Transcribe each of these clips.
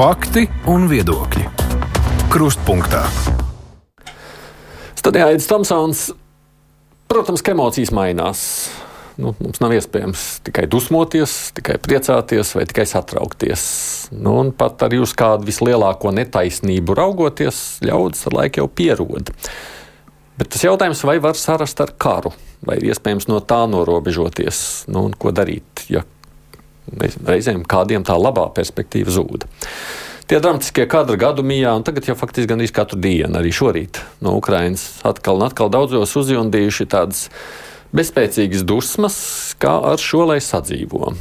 Fakti un viedokļi. Krustpunktā. Studijā Aits Tomsons. Protams, ka emocijas mainās. Nu, mums nav iespējams tikai dusmoties, tikai priecāties vai tikai satraukties. Nu, pat arī uz kādu vislielāko netaisnību raugoties, ļaudis ar laiku jau pierod. Bet tas jautājums, vai var sarast ar karu, vai ir iespējams no tā norobežoties, nu, un ko darīt, ja reizēm kādiem tā labā perspektīva zūd. Tie dramatiskie kadri gadu mijā, un tagad jau faktiski gandrīz katru dienu, arī šorīt no Ukrainas atkal un atkal daudzos uzjundījuši tādas bezspēcīgas dusmas, kā ar šo lai sadzīvo.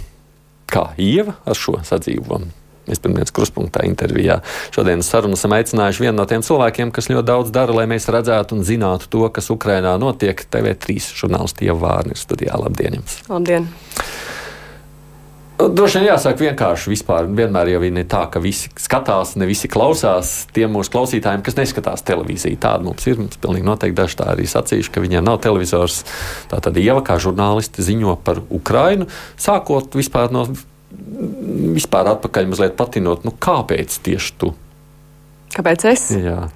Kā Ieva ar šo sadzīvo. Mēs pirmdienas kruspunktā intervijā šodienas sarunu esam aicinājuši vienu no tiem cilvēkiem, kas ļoti daudz dara, lai mēs redzētu un zinātu to, kas Ukrainā notiek. TV3 žurnālisti Ieva Vārni ir studijā. Labdien! Jums. Labdien! Droši vien jāsaka vienkārši vispār. Vienmēr jau ir tā, ka visi skatās, ne visi klausās. Tiem mūsu klausītājiem, kas neskatās televīziju, tāda mums ir. Mums pilnīgi noteikti daži tā arī sacījuši, ka viņiem nav televizors. Tā tad Ieva kā žurnālisti ziņo par Ukrainu, sākot vispār no vispār atpakaļ mazliet patinot, nu kāpēc tieši tu? Kāpēc es? Jā.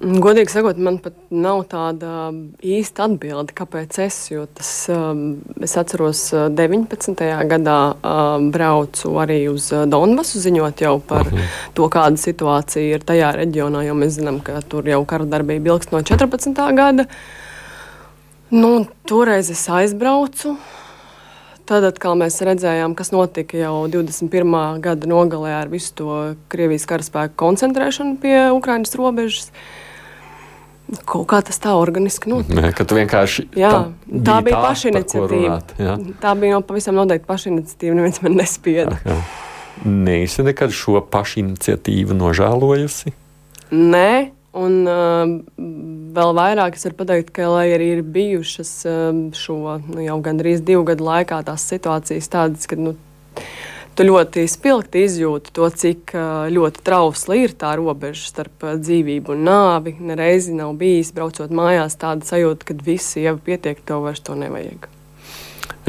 Godīgi sakot, man pat nav tāda īsta atbilde, kāpēc es. Tas, um, es atceros, 19. gadā um, braucu arī uz Donbasu, ziņot jau par uh mhm. to, kāda situācija ir tajā reģionā, jo mēs zinām, ka tur jau kara darbība ilgst no 14. gada. Nu, toreiz es aizbraucu. Tad atkal mēs redzējām, kas notika jau 21. gada nogalē ar visu to Krievijas karaspēku koncentrēšanu pie Ukraiņas robežas. Uh, Kaut kā tas tā organiski notika. Nē, ka tu vienkārši. Jā, tā, tā bija pašiniciatīva. Tā bija jau pavisam noteikti pašiniciatīva. Neviens man nespieda. Jā, jā. Neesi nekad šo pašiniciatīvu nožēlojusi? Nē, un uh, vēl vairāk es varu pateikt, ka, lai arī ir bijušas uh, šo nu, jau gandrīz divu gadu laikā tās situācijas tādas, ka. Nu, tu ļoti spilgti izjūti to, cik ļoti trausla ir tā robeža starp dzīvību un nāvi. Nereizi nav bijis, braucot mājās, tāda sajūta, ka visi jau pietiek, to vairs to nevajag.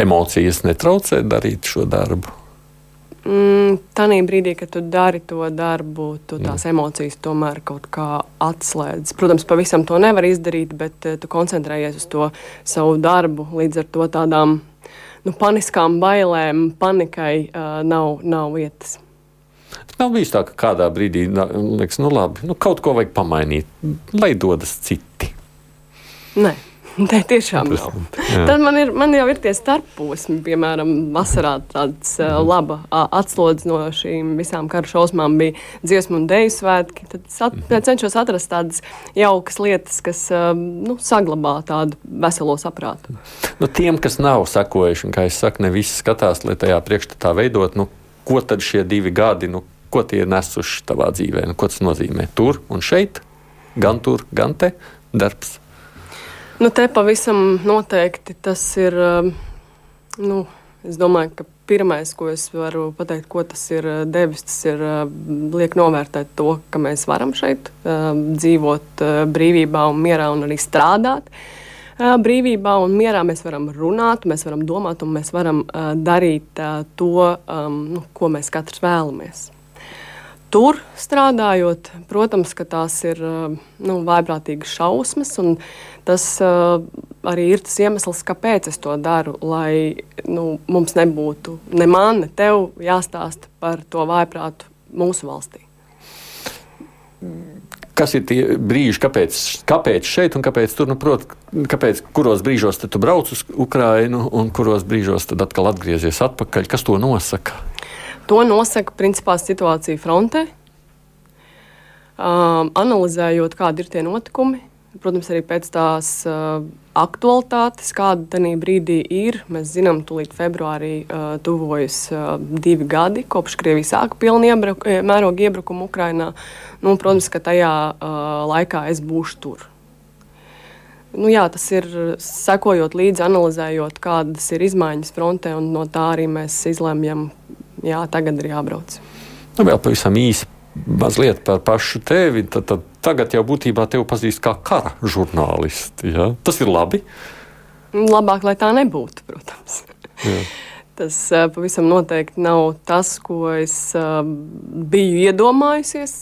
Emocijas netraucē darīt šo darbu. Mm, Tanī brīdī, kad tu dari to darbu, tu tās mm. emocijas tomēr kaut kā atslēdz. Protams, pavisam to nevar izdarīt, bet tu koncentrējies uz to savu darbu. Līdz ar to tādām nu, paniskām bailēm, panikai uh, nav, nav vietas. Nav bijis tā, ka kādā brīdī liekas, nu labi, nu kaut ko vajag pamainīt, lai dodas citi. Nē. Nē, tiešām nav. Tad man, ir, man jau ir tie starposmi, piemēram, vasarā tāds uh, laba uh, atslodze no šīm visām kara šausmām bija dziesmu un dēļu svētki. Tad es at, mhm. cenšos atrast tādas jaukas lietas, kas uh, nu, saglabā tādu veselo saprātu. Nu, tiem, kas nav sekojuši, un kā es saku, ne visi skatās, lai tajā priekšstatā veidot, nu, ko tad šie divi gadi, nu, ko tie ir nesuši tavā dzīvē, nu, ko tas nozīmē tur un šeit, gan tur, gan te darbs. Nu, te pavisam noteikti tas ir. Um, nu, es domāju, ka pirmais, ko es varu pateikt, ko tas ir uh, devis, tas ir uh, liek novērtēt to, ka mēs varam šeit um, dzīvot uh, brīvībā un mierā un arī strādāt. Brīvībā un mierā mēs varam runāt, mēs varam domāt un mēs varam darīt to, um, nu, ko mēs katrs vēlamies. Tur strādājot, protams, ka tās ir nu, vaiprātīgas šausmas, un tas uh, arī ir tas iemesls, kāpēc es to daru. Lai nu, mums nebūtu ne man, ne tev jāstāsta par to vaiprātu mūsu valstī. Kas ir tie brīži, kāpēc, kāpēc šeit un kāpēc tur? Nu, prot, kāpēc, kuros brīžos tu brauc uz Ukrajinu un kuros brīžos tad atkal atgriezies atpakaļ? Kas to nosaka? To nosaka principā situācija frontē. Um, analizējot, kādi ir tie notikumi, protams, arī pēc tās uh, aktualitātes, kāda tajā brīdī ir. Mēs zinām, ka februārī uh, tuvojas uh, divi gadi, kopš Krievija sāka pilnu iebruk, mērogu iebrukumu Ukrajinā. Nu, protams, ka tajā uh, laikā es būšu tur. Nu, jā, tas ir sekojot līdzi, analizējot, kādas ir izmaiņas frontē, un no tā arī mēs izlemjam, jā, tagad ir jābrauc. Nu, vēl pavisam īsi mazliet par pašu tevi. Tad, tad tagad jau būtībā tevi pazīst kā kara žurnālisti. Ja? Tas ir labi. Labāk, lai tā nebūtu, protams. Jā. Tas pavisam noteikti nav tas, ko es biju iedomājusies,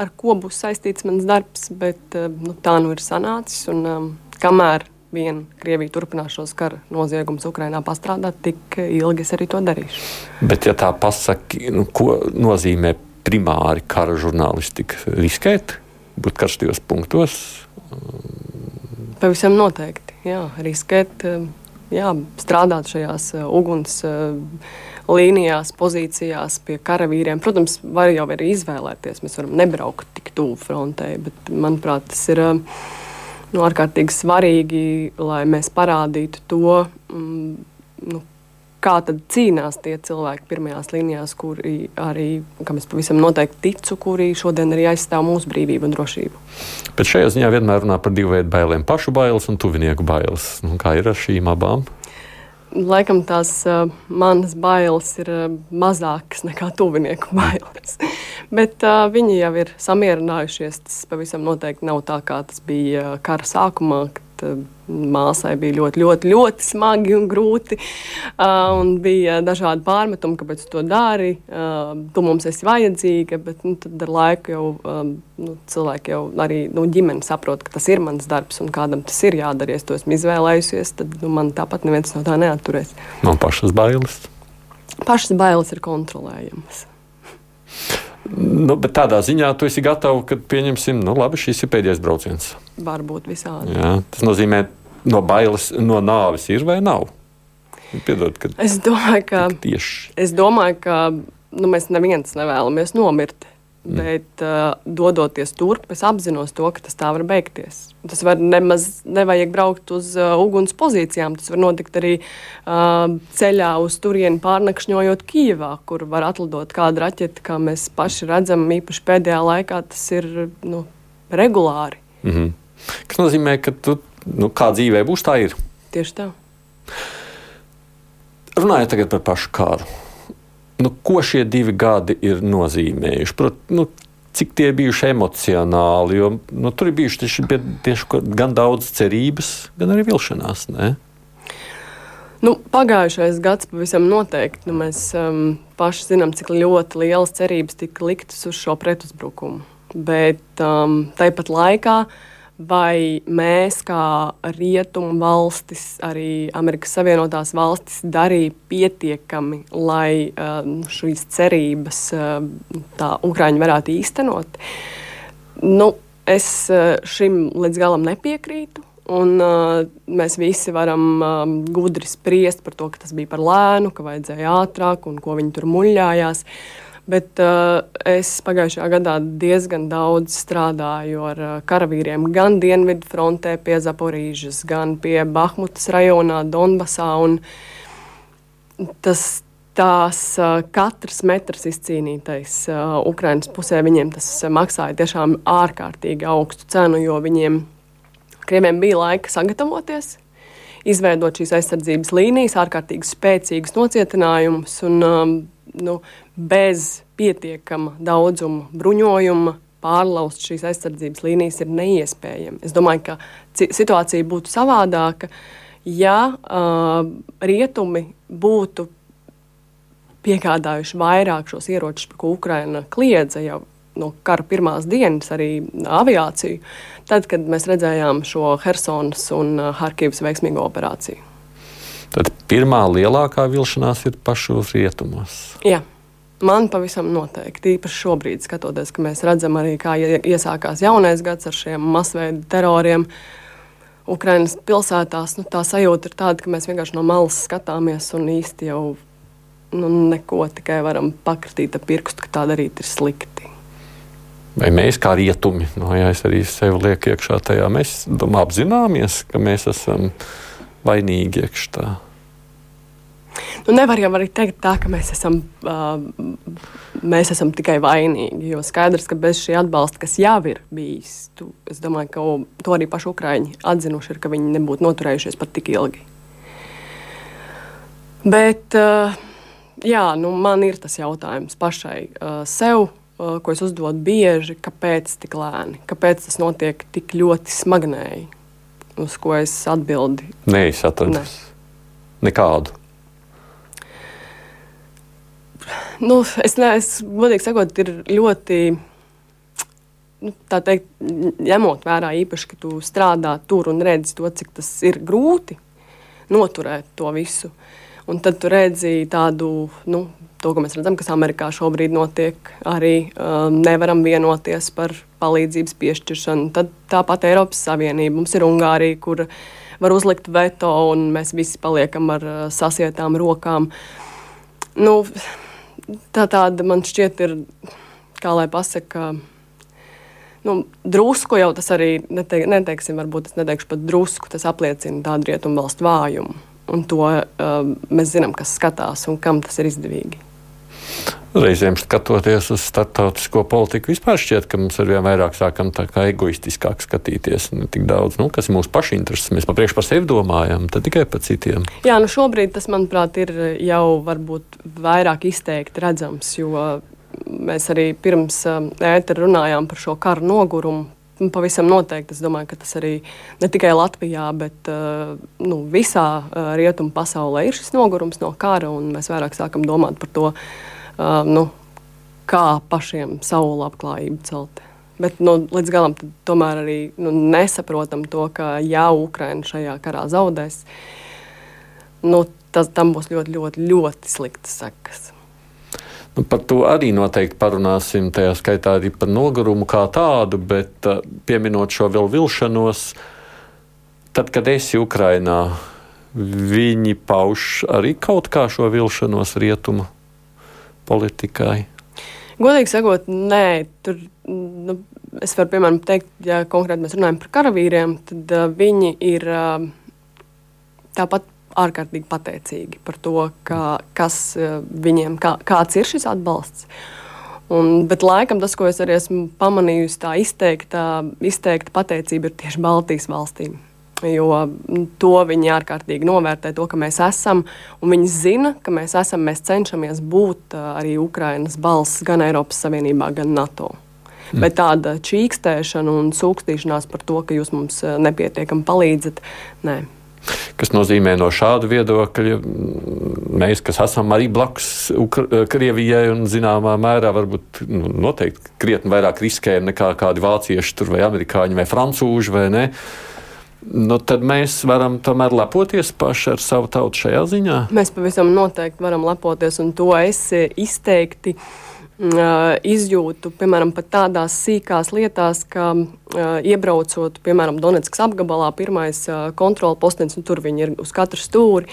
ar ko būs saistīts mans darbs, bet nu, tā nu ir sanācis. Un, kamēr vien Krievija turpinās šos kara noziegumus Ukrajinā pastrādāt, tik ilgi es arī to darīšu. Bet, ja tā pasaki, nu, ko nozīmē primāri kara žurnālistika, riskēt, būt karstajos punktos? Pavisam noteikti, jā, riskēt, jā, strādāt šajās uh, uguns uh, līnijās, pozīcijās pie karavīriem. Protams, var jau arī izvēlēties, mēs varam nebraukt tik tuvu frontē, bet manuprāt, tas ir. Nu, ārkārtīgi svarīgi, lai mēs parādītu to, mm, nu, kā tad cīnās tie cilvēki pirmajās līnijās, kuri arī, kam es pavisam noteikti ticu, kuri šodien arī aizstāv mūsu brīvību un drošību. Bet šajā ziņā vienmēr runā par divu veidu bailēm - pašu bailes un tuvinieku bailes. Nu, kā ir ar šīm abām? Laikam tās uh, manas bailes ir uh, mazākas nekā tuvinieku bailes. Bet uh, viņi jau ir samierinājušies. Tas pavisam noteikti nav tā, kā tas bija kara sākumā, kad māsai bija ļoti, ļoti, ļoti smagi un grūti. Uh, un bija dažādi pārmetumi, kāpēc tu to dari. Uh, tu mums esi vajadzīga, bet nu, ar laiku jau um, nu, cilvēki jau arī nu, ģimene saprot, ka tas ir mans darbs un kādam tas ir jādara. Ja es to esmu izvēlējusies, tad nu, man tāpat neviens no tā neatturēs. Man pašas bailes. Pašas bailes ir kontrolējamas. Nu, bet tādā ziņā tu esi gatavs, ka pieņemsim, nu, labi, šis ir pēdējais brauciens. Varbūt visādi. Jā, tas nozīmē, no bailes, no nāves ir vai nav. Piedod, es domāju, ka, tieši. es domāju, ka nu, mēs neviens nevēlamies nomirt. Mm. Bet, uh, dodoties turp, es apzinos to, ka tas tā var beigties. Tas var nemaz nevajag braukt uz uh, uguns pozīcijām. Tas var notikt arī uh, ceļā uz turieni pārnakšņojot Kijavā, kur var atlidot kādu raķeti, kā mēs paši redzam, īpaši pēdējā laikā tas ir nu, regulāri. Mm -hmm. Tas nozīmē, ka tu, nu, kā dzīvē būs, tā ir. Tieši tā. Runājot tagad par pašu kāru nu, ko šie divi gadi ir nozīmējuši. Prot, nu, cik tie bijuši emocionāli, jo nu, tur ir bijuši tieši, tieši gan daudz cerības, gan arī vilšanās. Ne? Nu, pagājušais gads pavisam noteikti. Nu, mēs um, paši zinām, cik ļoti lielas cerības tika liktas uz šo pretuzbrukumu. Bet um, tāpat laikā uh, vai mēs, kā rietumu valstis, arī Amerikas Savienotās valstis, darīja pietiekami, lai um, šīs cerības um, tā Ukraiņi varētu īstenot. Nu, es uh, šim līdz galam nepiekrītu. Un, uh, mēs visi varam um, gudri spriest par to, ka tas bija par lēnu, ka vajadzēja ātrāk un ko viņi tur muļājās. Uh, Bet uh, es pagājušajā gadā diezgan daudz strādāju ar uh, karavīriem gan Dienvidu frontē, pie Zaporīžas, gan pie Bahmutas rajonā, Donbasā. Tas, tās uh, katrs metrs izcīnītais uh, Ukraiņas pusē, viņiem tas maksāja tiešām ārkārtīgi augstu cenu, jo viņiem Krieviem bija laika sagatavoties izveidot šīs aizsardzības līnijas, ārkārtīgi spēcīgus nocietinājumus. Un, um, nu, bez pietiekama daudzuma bruņojuma pārlauzt šīs aizsardzības līnijas ir neiespējami. Es domāju, ka situācija būtu savādāka, ja uh, rietumi būtu piegādājuši vairāk šos ieročus, par ko Ukraina kliedza jau no kara pirmās dienas, arī aviāciju, tad, kad mēs redzējām šo Helsinas un Harkivas veiksmīgo operāciju. Tad pirmā lielākā vilšanās ir pašos rietumos. Jā. Man pavisam noteikti, īpaši šobrīd, skatoties, ka mēs redzam arī, kā iesākās jaunais gads ar šiem masveida teroriem. Ukraiņas pilsētās nu, tā sajūta ir tāda, ka mēs vienkārši no malas skatāmies un īsti jau nu, neko tikai varam pakritīt ar pirkstu, ka tā darīt ir slikti. Vai mēs kā rietumi, no, nu, ja es arī sev lieku iekšā tajā, mēs domā, apzināmies, ka mēs esam vainīgi iekšā. Nu, nevar jau arī teikt, tā, ka mēs esam, uh, mēs esam tikai vainīgi. Jo skaidrs, ka bez šī atbalsta, kas jau ir bijis, tu, es domāju, ka to arī paši ukrāņi atzinuši, ir, ka viņi nebūtu noturējušies pat tik ilgi. Bet uh, jā, nu, man ir tas jautājums pašai uh, sev. Ko es uzdodu bieži, kāpēc tik lēni, kāpēc tas notiek tik ļoti smagnēji, uz ko es atbildi. Nē, es atradu ne. nekādu. Nu, es neesmu, godīgi sakot, ir ļoti. Nu, tā teikt, ņemot vērā īpaši, ka tu strādā tur un redzi to, cik tas ir grūti noturēt to visu. Un tad tu redzi tādu, nu, to, ko mēs redzam, kas Amerikā šobrīd notiek, arī um, nevaram vienoties par palīdzības piešķiršanu. Tad tāpat Eiropas Savienība, mums ir Ungārija, kur var uzlikt veto, un mēs visi paliekam ar uh, sasietām rokām. Nu, tā tāda man šķiet ir, kā lai pasaka, nu, drusku jau tas arī, neteik, neteiksim, varbūt es neteikšu pat drusku, tas apliecina tādu rietumu valstu vājumu. Un to uh, mēs zinām, kas skatās un kam tas ir izdevīgi. Reizēm skatoties uz starptautisko politiku, vispār šķiet, ka mums ar vien vairāk sākam tā kā egoistiskāk skatīties. Ne tik daudz, nu, kas ir mūsu pašu intereses. Mēs papriekš par sevi domājam, tad tikai par citiem. Jā, nu šobrīd tas, manuprāt, ir jau varbūt vairāk izteikti redzams, jo mēs arī pirms ētera runājām par šo karu nogurumu. Pavisam noteikti es domāju, ka tas arī ne tikai Latvijā, bet nu, visā rietumu pasaulē ir šis nogurums no kara, un mēs vairāk sākam domāt par to, nu, kā pašiem savu labklājību celt. Bet nu, līdz galam tomēr arī nu, nesaprotam to, ka ja Ukraina šajā karā zaudēs, nu, tas, tam būs ļoti, ļoti, ļoti sliktas sekas. Nu, par to arī noteikti parunāsim, tajā skaitā arī par nogurumu kā tādu, bet pieminot šo vēl vilšanos, tad, kad esi Ukrainā, viņi pauž arī kaut kā šo vilšanos rietumu politikai. Godīgi sakot, nē, tur nu, es varu piemēram teikt, ja konkrēti mēs runājam par karavīriem, tad uh, viņi ir uh, tāpat ārkārtīgi pateicīgi par to, ka, kas viņiem, kā, kāds ir šis atbalsts. Un, bet laikam tas, ko es arī esmu pamanījusi, tā izteikta, izteikta pateicība ir tieši Baltijas valstīm. Jo to viņi ārkārtīgi novērtē, to, ka mēs esam. Viņi zina, ka mēs esam, mēs cenšamies būt arī Ukrainas balss gan Eiropas Savienībā, gan NATO. Mm. Bet tāda čīkstēšana un sūkstīšanās par to, ka jūs mums nepietiekami palīdzat, nē. Kas nozīmē no šāda viedokļa, mēs, kas esam arī blakus Krievijai un zināmā mērā varbūt nu, noteikti krietni vairāk riskējam nekā kādi vācieši tur vai amerikāņi vai francūži vai ne. Nu, tad mēs varam tomēr lepoties paši ar savu tautu šajā ziņā. Mēs pavisam noteikti varam lepoties, un to es izteikti uh, izjūtu, piemēram, pat tādās sīkās lietās, ka iebraucot, piemēram, Donetskas apgabalā, pirmais kontrola postenis, un tur viņi ir uz katru stūri.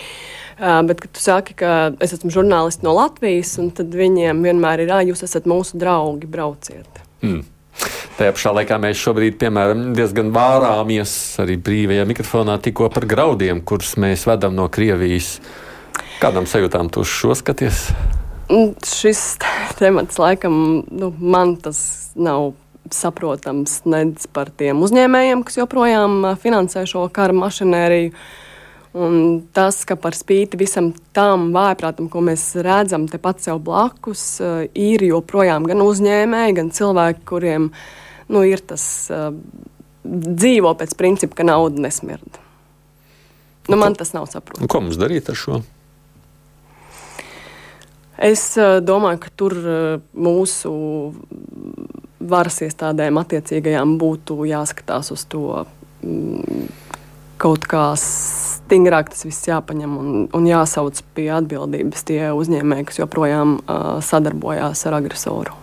Bet, kad tu saki, ka es esmu žurnālists no Latvijas, tad viņiem vienmēr ir, ah, jūs esat mūsu draugi, brauciet. Mm. Tajā pašā laikā mēs šobrīd, piemēram, diezgan vārāmies arī brīvajā mikrofonā tikko par graudiem, kurus mēs vedam no Krievijas. Kādam sajūtām tu šo skaties? Šis temats laikam nu, man tas nav saprotams nedz par tiem uzņēmējiem, kas joprojām finansē šo kara mašinēriju. Un tas, ka par spīti visam tam vājprātam, ko mēs redzam tepat sev blakus, ir joprojām gan uzņēmēji, gan cilvēki, kuriem nu, ir tas dzīvo pēc principa, ka nauda nesmird. Nu, man tas nav saprotams. Ko mums darīt ar šo? Es domāju, ka tur mūsu varas iestādēm attiecīgajām būtu jāskatās uz to mm, kaut kā stingrāk tas viss jāpaņem un, un jāsauc pie atbildības tie uzņēmēji, kas joprojām uh, sadarbojās ar agresoru.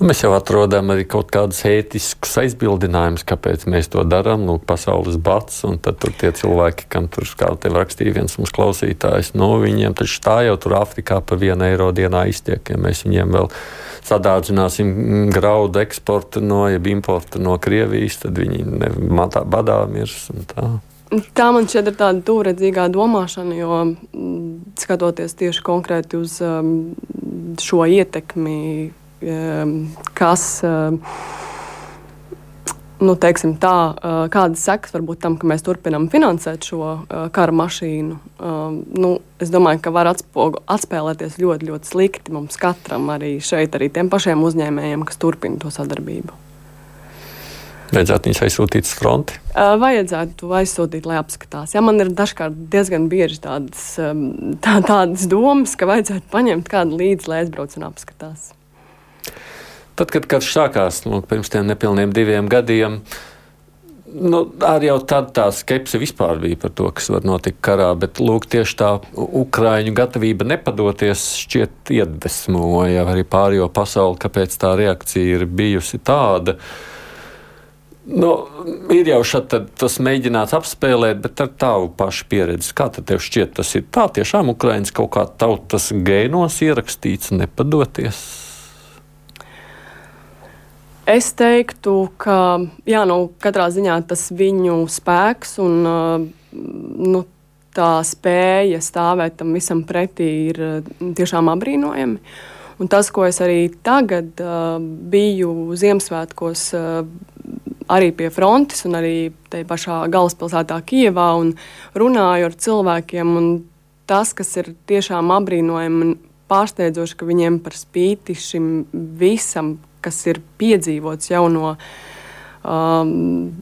Nu, mēs jau atrodam arī kaut kādus ētiskus aizbildinājumus, kāpēc mēs to darām. Lūk, pasaules bats, un tad tur tie cilvēki, kam tur, kā te rakstīja viens mums klausītājs, no viņiem taču tā jau tur Āfrikā par vienu eiro dienā iztiek, ja mēs viņiem vēl sadārdzināsim graudu eksportu no, jeb importu no Krievijas, tad viņi nematā badā mirs un tā. Tā man šķiet ir tāda tūredzīgā domāšana, jo mm, skatoties tieši konkrēti uz um, šo ietekmi kas ehm, nu, tā, eh, kādas sekas var būt tam, ka mēs turpinām finansēt šo uh, kara mašīnu. Uh, nu, es domāju, ka var atspogu, atspēlēties ļoti, ļoti slikti mums katram, arī šeit, arī tiem pašiem uzņēmējiem, kas turpina to sadarbību. Vajadzētu viņus aizsūtīt uz fronti. Uh, vajadzētu aizsūtīt, lai apskatās. Ja man ir dažkārt diezgan bieži tādas, tā, tādas domas, ka vajadzētu paņemt kādu līdzi, lai aizbrauc un apskatās. Tad, kad karš sākās nu, pirms tiem nepilniem diviem gadiem, nu, arī jau tad tā skepse vispār bija par to, kas var notikt karā, bet lūk, tieši tā Ukraiņu gatavība nepadoties šķiet iedvesmoja arī pārējo pasauli, kāpēc tā reakcija ir bijusi tāda. Nu, ir jau šādi tas mēģināts apspēlēt, bet ar tavu pašu pieredzi, kā tev šķiet, tas ir tā tiešām Ukraiņas kaut kā tautas gēnos ierakstīts, nepadoties? Es teiktu, ka jā, nu, katrā ziņā tas viņu spēks un nu, tā spēja stāvēt tam visam pretī ir tiešām apbrīnojami. Un tas, ko es arī tagad uh, biju Ziemassvētkos uh, arī pie frontes, un arī tajā pašā galvaspilsētā Kijevā, un runāju ar cilvēkiem. Tas, kas ir tiešām apbrīnojami un pārsteidzoši, ka viņiem par spīti šim visam, kas ir piedzīvots jau no um,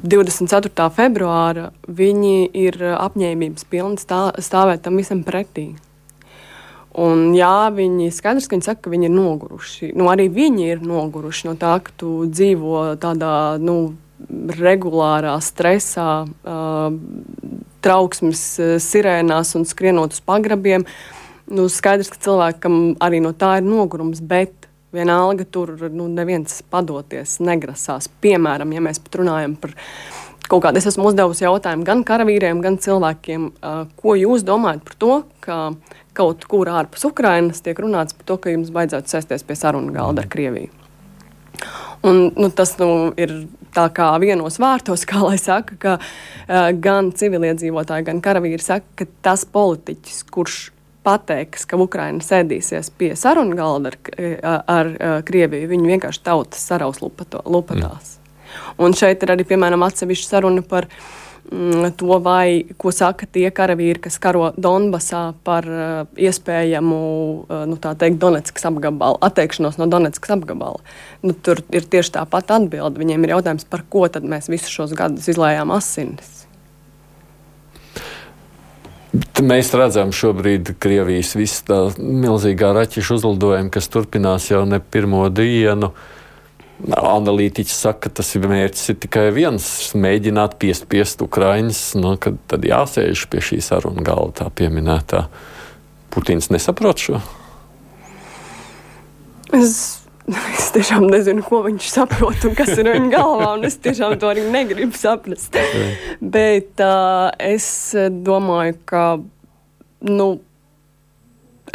24. februāra, viņi ir apņēmības pilni stā, stāvēt tam visam pretī. Un, jā, viņi skaidrs, ka viņi saka, ka viņi ir noguruši. Nu, arī viņi ir noguruši no tā, ka tu dzīvo tādā nu, regulārā stresā, uh, trauksmes sirēnās un skrienot uz pagrabiem. Nu, skaidrs, ka cilvēkam arī no tā ir nogurums, bet vienalga tur nu, neviens padoties negrasās. Piemēram, ja mēs pat runājam par kaut kādu, es esmu uzdevusi jautājumu gan karavīriem, gan cilvēkiem, ko jūs domājat par to, ka kaut kur ārpus Ukrainas tiek runāts par to, ka jums vajadzētu sēsties pie sarunu galda ar mhm. Krieviju. Un, nu, tas nu, ir tā kā vienos vārtos, kā lai saka, ka uh, gan civiliedzīvotāji, gan karavīri saka, ka tas politiķis, kurš pateiks, ka Ukraina sēdīsies pie sarunu galda ar, ar, ar Krieviju, viņi vienkārši tautas saraus lupato, lupatās. Mm. Un šeit ir arī, piemēram, atsevišķa saruna par Mm, to, vai, ko saka tie karavīri, kas karo Donbasā par uh, iespējamu uh, nu, teikt, Donetskas apgabalu, atteikšanos no Donetskas apgabala. Nu, tur ir tieši tā pati atbilde. Viņiem ir jautājums, par ko tad mēs visus šos gadus izlējām asinis. Mēs redzam šobrīd Krievijas visu tā milzīgā raķešu uzlidojumu, kas turpinās jau ne pirmo dienu. Analītiķis saka, ka tas ir mērķis ir tikai viens - mēģināt piespiest Ukraiņas, nu, kad tad jāsēž pie šī saruna galda, tā pieminētā. Putins nesaprot šo. Es, es tiešām nezinu, ko viņš saprot un kas ir viņa galvā, es tiešām to arī negribu saprast. Bet uh, es domāju, ka nu,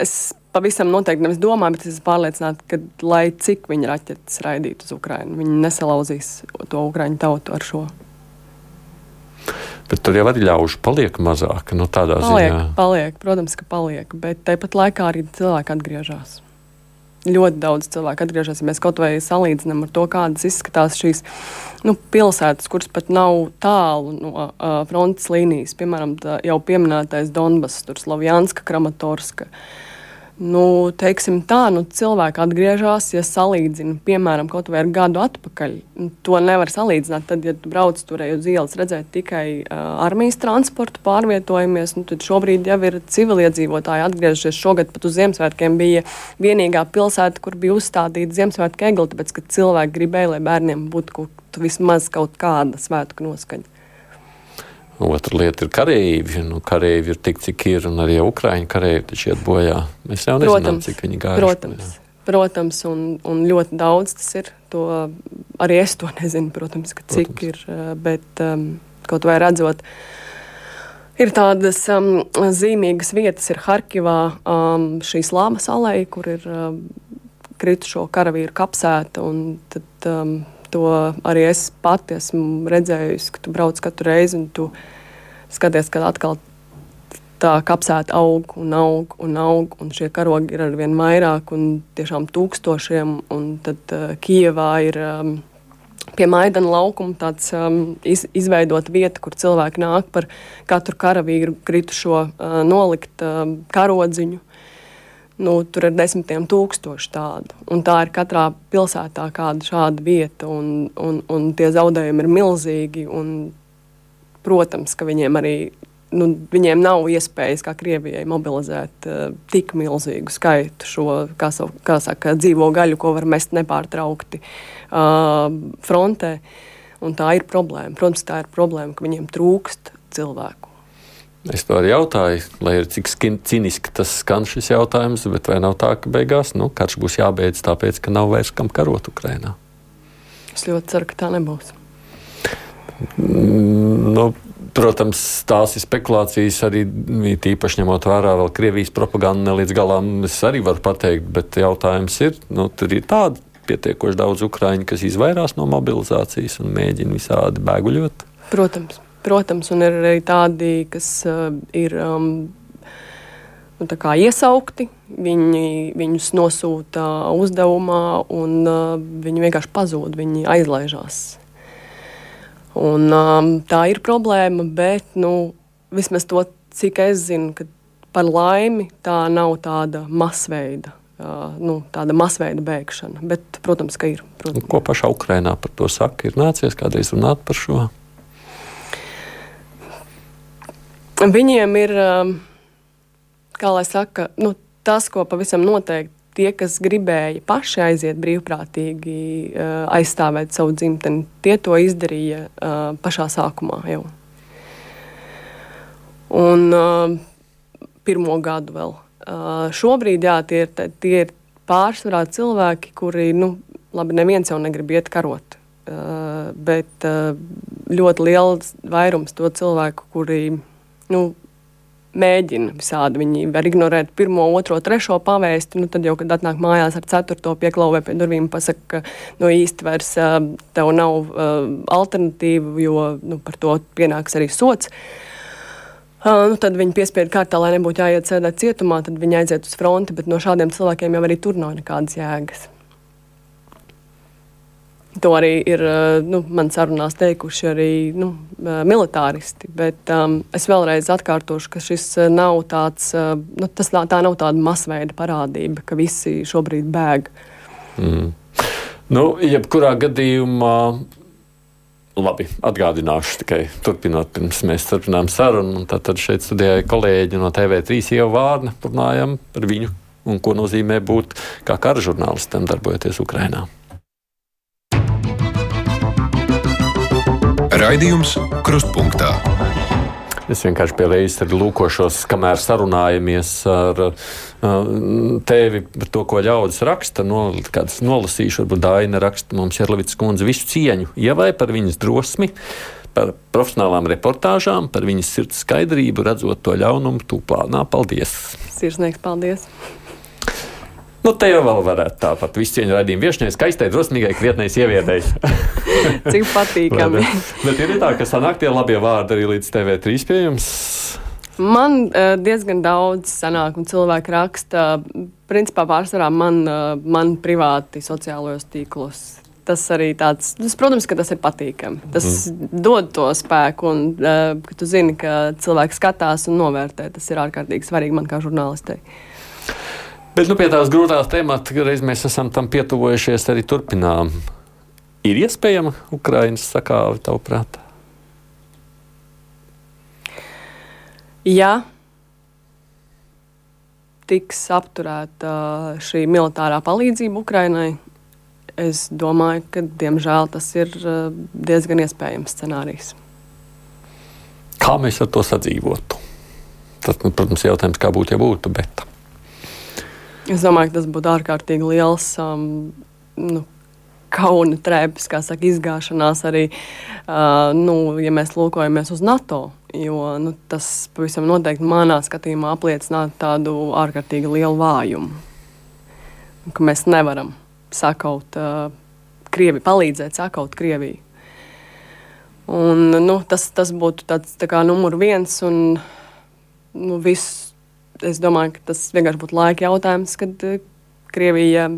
es pavisam noteikti nevis domāju, bet es esmu pārliecināta, ka lai cik viņi raķetes raidītu uz Ukrajinu, viņi nesalauzīs to Ukraiņu tautu ar šo. Bet tur jau arī ļaužu paliek mazāk. Nu, paliek, ziņā. paliek, protams, ka paliek, bet tāpat laikā arī cilvēki atgriežas. Ļoti daudz cilvēku atgriežas. Ja mēs kaut vai salīdzinām ar to, kādas izskatās šīs nu, pilsētas, kuras pat nav tālu no uh, frontes līnijas. Piemēram, jau pieminētais Donbass, Slovjanska, Kramatorska. Uh, Nu, teiksim tā, nu, cilvēki atgriežas, ja salīdzina, piemēram, kaut vai ar gadu atpakaļ. Nu, to nevar salīdzināt. Tad, ja tu brauc tur uz ielas, redzēt tikai uh, armijas transportu, pārvietojamies, nu, tad šobrīd jau ir civiliedzīvotāji atgriežušies. Šogad pat uz Ziemassvētkiem bija vienīgā pilsēta, kur bija uzstādīta Ziemassvētku egli, tāpēc, ka cilvēki gribēja, lai bērniem būtu kaut, vismaz kaut kāda svētku noskaņa. Otra lieta ir kareivi. Nu, kareivi ir tik, cik ir, un arī Ukrāņu kareivi taču iet bojā. Mēs jau nezinām, protams, cik viņi gājuši. Protams, bojā. protams un, un ļoti daudz tas ir. To, arī es to nezinu, protams, cik protams. ir. Eh, bet um, kaut vai redzot, ir tādas um, zīmīgas vietas, ir Harkivā, um, šī slāma salē, kur ir um, kritušo karavīru kapsēta. Tad, um, to arī es pati esmu redzējusi, ka tu brauc katru reizi un tu skaties, ka atkal tā kapsēta aug un aug un aug, un šie karogi ir arvien vairāk un tiešām tūkstošiem. Un tad uh, Kijevā ir um, pie Maidana laukuma tāds um, iz, izveidota vieta, kur cilvēki nāk par katru karavīru kritušo uh, nolikt uh, karodziņu. Nu, tur ir desmitiem tūkstoši tādu. Un tā ir katrā pilsētā kāda šāda vieta, un, un, un tie zaudējumi ir milzīgi. Un, protams, ka viņiem arī nu, viņiem nav iespējas, kā Krievijai, mobilizēt uh, tik milzīgu skaitu šo, kā, savu, kā saka, dzīvo gaļu, ko var mest nepārtraukti uh, frontē. Un tā ir problēma. Protams, tā ir problēma, ka viņiem trūkst cilvēku. Es to arī jautāju, lai arī cik cīniski tas skan šis jautājums, bet vai nav tā, ka beigās nu, karš būs jābeidz tāpēc, ka nav vairs kam karot Ukrainā? Es ļoti ceru, ka tā nebūs. Mm, nu, protams, tās ir spekulācijas arī tīpaši ņemot vērā vēl Krievijas propagandu ne līdz galam. Es arī varu pateikt, bet jautājums ir, nu, tur ir tādi pietiekoši daudz ukrāņu, kas izvairās no mobilizācijas un mēģina visādi bēguļot. Protams. Protams, un ir arī tādi, kas uh, ir um, nu, iesaukti. Viņi viņus nosūta uzdevumā, un uh, viņi vienkārši pazūd, viņi aizlaižās. Un, um, tā ir problēma, bet nu, vismaz to, cik es zinu, ka par laimi tā nav tāda masveida. Uh, nu, tāda masveida bēgšana, bet, protams, ka ir. Protams. Ko pašā Ukrainā par to saka? Ir nācies kādreiz runāt par šo? Viņiem ir, um, kā lai saka, nu, tas, ko pavisam noteikti tie, kas gribēja paši aiziet brīvprātīgi, uh, aizstāvēt savu dzimteni, tie to izdarīja uh, pašā sākumā jau. Un uh, pirmo gadu vēl. Šobrīd, jā, tie ir, tie ir pārsvarā cilvēki, kuri, nu, labi, neviens jau negrib iet karot. Uh, bet uh, ļoti liels vairums to cilvēku, kuri nu, mēģina visādi. Viņi var ignorēt pirmo, otro, trešo pavēsti. Nu, tad jau, kad atnāk mājās ar ceturto pieklauvē pie durvīm, pasaka, ka nu, īsti vairs tev nav uh, alternatīvu, jo nu, par to pienāks arī sots. Uh, nu, tad viņi piespiedu kārtā, lai nebūtu jāiet sēdēt cietumā, tad viņi aiziet uz fronti, bet no šādiem cilvēkiem jau arī tur nav nekādas jēgas. To arī ir eh, nu, man sarunās teikuši arī nu, eh, militāristi. Bet um, es vēlreiz atkārtošu, ka šis eh, nav tāds, nu, tas, tā nav tāda masveida parādība, ka visi šobrīd bēg. Mm. Nu, jebkurā gadījumā. Labi, atgādināšu tikai turpinot, pirms mēs turpinām sarunu. Tad šeit studijāja kolēģi no TV3 jau Vārna. Runājam par viņu un ko nozīmē būt kā kara žurnālistam, darbojoties Ukrajinā. Raidījums Krustpunktā. Es vienkārši pie reizes lūkošos, kamēr sarunājamies ar uh, tevi par to, ko ļaudis raksta. No, kādas nolasīšu, varbūt Daina raksta mums Jerlevits kundze visu cieņu, ievai par viņas drosmi, par profesionālām reportāžām, par viņas sirds skaidrību, redzot to ļaunumu tūplānā. Paldies! Sirsnīgs paldies! Nu, te jau vēl varētu tāpat visu cieņu raidījumu viešņai, skaistai, drosmīgai, kvietnei sievietei. Cik patīkami. Bet ir tā, ka sanāk tie labie vārdi arī līdz TV3 pieejams. Man uh, diezgan daudz sanāk, un cilvēki raksta, principā pārsvarā man, uh, man privāti sociālajos tīklos. Tas arī tāds, tas, protams, ka tas ir patīkami. Tas mm. dod to spēku, un uh, ka tu zini, ka cilvēks skatās un novērtē. Tas ir ārkārtīgi svarīgi man kā žurnālistei. Bet nu, pie tās grūtās tēmas, reiz mēs esam tam pietuvojušies, arī turpinām. Ir iespējama Ukraiņas sakāve, tavuprāt? Ja tiks apturēta šī militārā palīdzība Ukraiņai, es domāju, ka diemžēl tas ir uh, diezgan iespējams scenārijs. Kā mēs ar to sadzīvotu? Tas, nu, protams, ir jautājums, kā būtu, ja būtu. Bet... Es domāju, ka tas būtu ārkārtīgi liels um, nu, kauna trēpes, kā saka, izgāšanās arī, uh, nu, ja mēs lūkojamies uz NATO. Jo nu, tas pavisam noteikti manā skatījumā apliecinātu tādu ārkārtīgi lielu vājumu. Ka mēs nevaram sakaut uh, Krieviju, palīdzēt sakaut Krieviju. Un, nu, tas, tas būtu tāds tā kā numur viens. Un, nu, viss es domāju, ka tas vienkārši būtu laika jautājums, kad eh, Krievija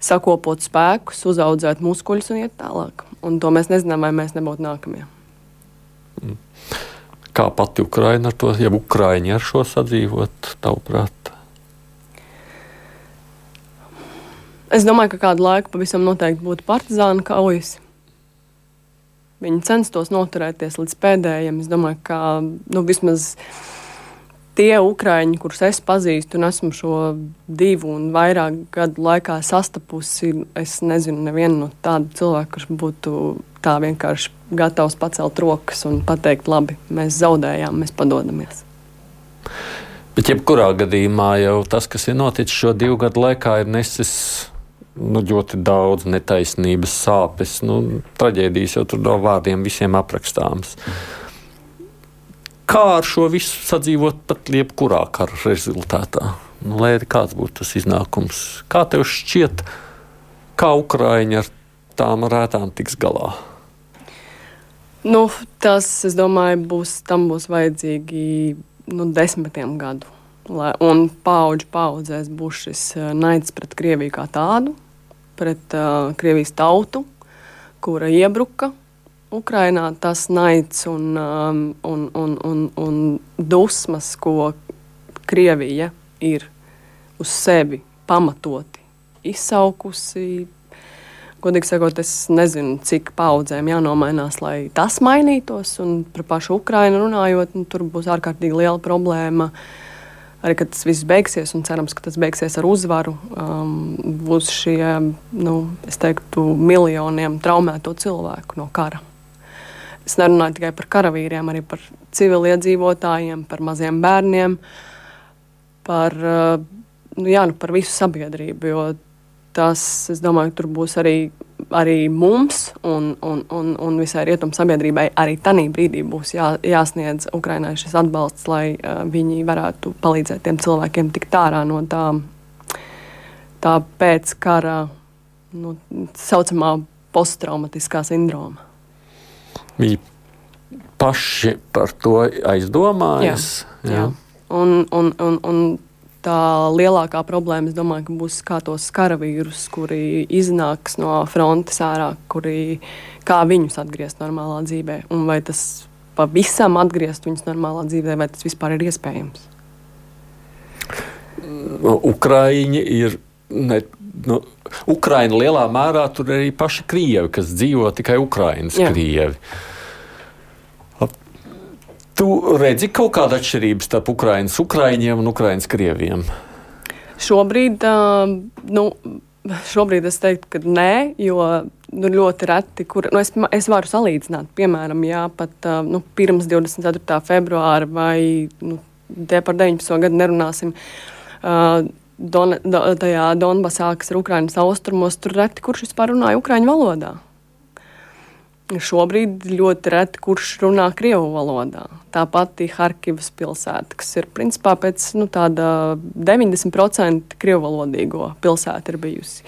sakopot spēkus, uzaudzēt muskuļus un iet tālāk. Un to mēs nezinām, vai mēs nebūtu nākamie. Mm. Kā pati Ukraina ar to, ja Ukraiņi ar šo sadzīvot, tavuprāt? Es domāju, ka kādu laiku pavisam noteikti būtu partizāna kaujas. Viņi censtos noturēties līdz pēdējiem. Es domāju, ka nu, vismaz tie ukrāņi, kurus es pazīstu un esmu šo divu un vairāk gadu laikā sastapusi, es nezinu nevienu no tādu cilvēku, kurš būtu tā vienkārši gatavs pacelt rokas un pateikt, labi, mēs zaudējām, mēs padodamies. Bet jebkurā gadījumā jau tas, kas ir noticis šo divu gadu laikā, ir nesis nu, ļoti daudz netaisnības, sāpes, nu, traģēdijas jau tur nav vārdiem visiem aprakstāms. Kā ar šo visu sadzīvot pat jebkurā kara rezultātā? Nu, lai arī kāds būtu tas iznākums, kā tev šķiet, kā Ukraiņi ar tām rētām tiks galā? Nu, tas, es domāju, būs, tam būs vajadzīgi nu, desmitiem gadu lai, un paudžu paudzēs būs šis eh, naids pret Krieviju kā tādu, pret uh, Krievijas tautu, kura iebruka Ukrainā. Tas naids un, um, un, un, un, un dusmas, ko Krievija ir uz sevi pamatoti izsaukusi. Godīgi sakot, es nezinu, cik paudzēm jānomainās, lai tas mainītos. Un par pašu Ukrainu runājot, nu, tur būs ārkārtīgi liela problēma arī kad tas viss beigsies, un cerams, ka tas beigsies ar uzvaru, um, būs šie, nu, es teiktu, miljoniem traumēto cilvēku no kara. Es nerunāju tikai par karavīriem, arī par civiliedzīvotājiem, par maziem bērniem, par, uh, nu, jā, nu, par visu sabiedrību. Jo tas, es domāju, tur būs arī arī mums un, un, un, un visai rietumu sabiedrībai arī tajā brīdī būs jā, jāsniedz Ukraiņai šis atbalsts, lai uh, viņi varētu palīdzēt tiem cilvēkiem tikt ārā no tā, tā pēckara nu, saucamā posttraumatiskā sindroma. Viņi paši par to aizdomājas. Jā, jā. Jā. Un, un, un, un tā lielākā problēma, es domāju, būs kā tos karavīrus, kuri iznāks no frontes ārā, kuri, kā viņus atgriezt normālā dzīvē. Un vai tas pavisam atgriezt viņus normālā dzīvē, vai tas vispār ir iespējams? Nu, Ukraiņi ir. Ne, nu, Ukraina lielā mērā tur ir arī paši krievi, kas dzīvo tikai Ukraiņas krievi. Tu redzi kaut kādu atšķirību starp Ukraiņas ukrāņiem un Ukraiņas krieviem? Šobrīd, nu, šobrīd es teiktu, ka nē, jo nu, ļoti reti, kur nu, es, es varu salīdzināt, piemēram, jā, pat nu, pirms 24. februāra vai nu, par 19. gadu nerunāsim. Uh, Don, do, tajā Donbasā, kas ir Ukraiņas austrumos, tur reti kurš vispār runāja Ukraiņu valodā. Šobrīd ļoti reti kurš runā krievu valodā. Tāpat ir Harkivas pilsēta, kas ir principā pēc nu, 90% krievu valodīgo pilsēta ir bijusi.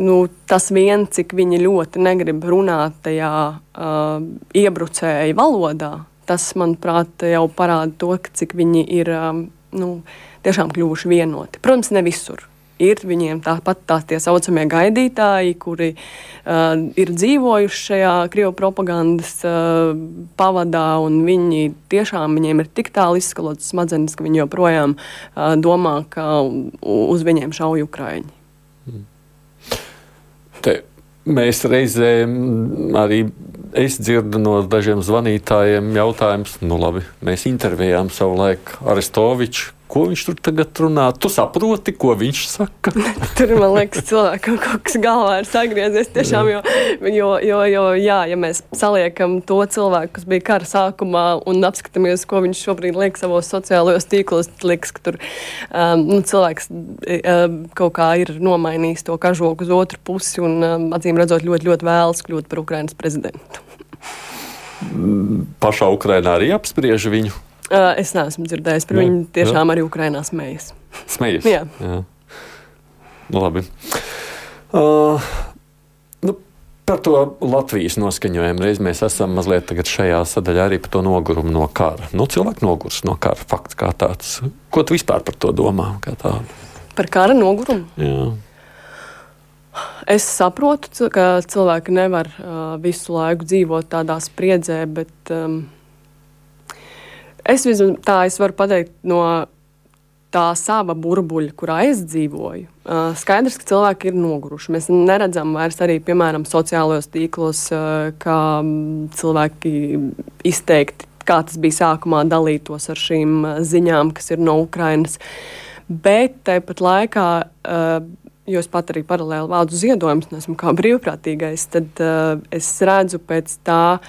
Nu, tas vien, cik viņi ļoti negrib runāt tajā uh, iebrucēju valodā, tas, manuprāt, jau parāda to, cik viņi ir um, nu, tiešām kļuvuši vienoti. Protams, ne visur ir viņiem tāpat tā tie saucamie gaidītāji, kuri uh, ir dzīvojuši šajā krievu propagandas uh, pavadā, un viņi tiešām viņiem ir tik tālu izskalotas smadzenes, ka viņi joprojām uh, domā, ka uz viņiem šauj Ukraiņi. Hmm. Te mēs reizēm arī es dzirdu no dažiem zvanītājiem jautājumus, nu labi, mēs intervējām savulaik Arestoviču, ko viņš tur tagad runā. Tu saproti, ko viņš saka? tur man liekas, cilvēkam kaut kas galvā ir sagriezies. Tiešām, jo, jo, jo, jo jā, ja mēs saliekam to cilvēku, kas bija kara sākumā, un apskatāmies, ko viņš šobrīd liek savos sociālajos tīklos, tad liekas, ka tur um, nu, cilvēks um, kaut kā ir nomainījis to kažoku uz otru pusi un um, acīm redzot ļoti, ļoti vēlas kļūt par Ukrainas prezidentu. Pašā Ukrainā arī apspriež viņu. Uh, es neesmu dzirdējis par viņu. Tiešām jā. arī Ukrainā smējas. Smējas? Jā. jā. Nu, labi. Uh, nu, par to Latvijas noskaņojumu reiz mēs esam mazliet šajā sadaļā arī par to nogurumu no kara. Nu, cilvēki nogurs no kara. Fakts kā tāds. Ko tu vispār par to domā? Par kara nogurumu? Jā. Es saprotu, ka cilvēki nevar uh, visu laiku dzīvot tādā spriedzē, bet um, Es vismaz tā es varu pateikt no tā sava burbuļa, kurā es dzīvoju, skaidrs, ka cilvēki ir noguruši. Mēs neredzam vairs arī, piemēram, sociālajos tīklos, kā cilvēki izteikti, kā tas bija sākumā, dalītos ar šīm ziņām, kas ir no Ukrainas. Bet tāpat laikā. Jo es pat arī paralēli vācu ziedojumus, un esmu kā brīvprātīgais, tad es redzu pēc tā,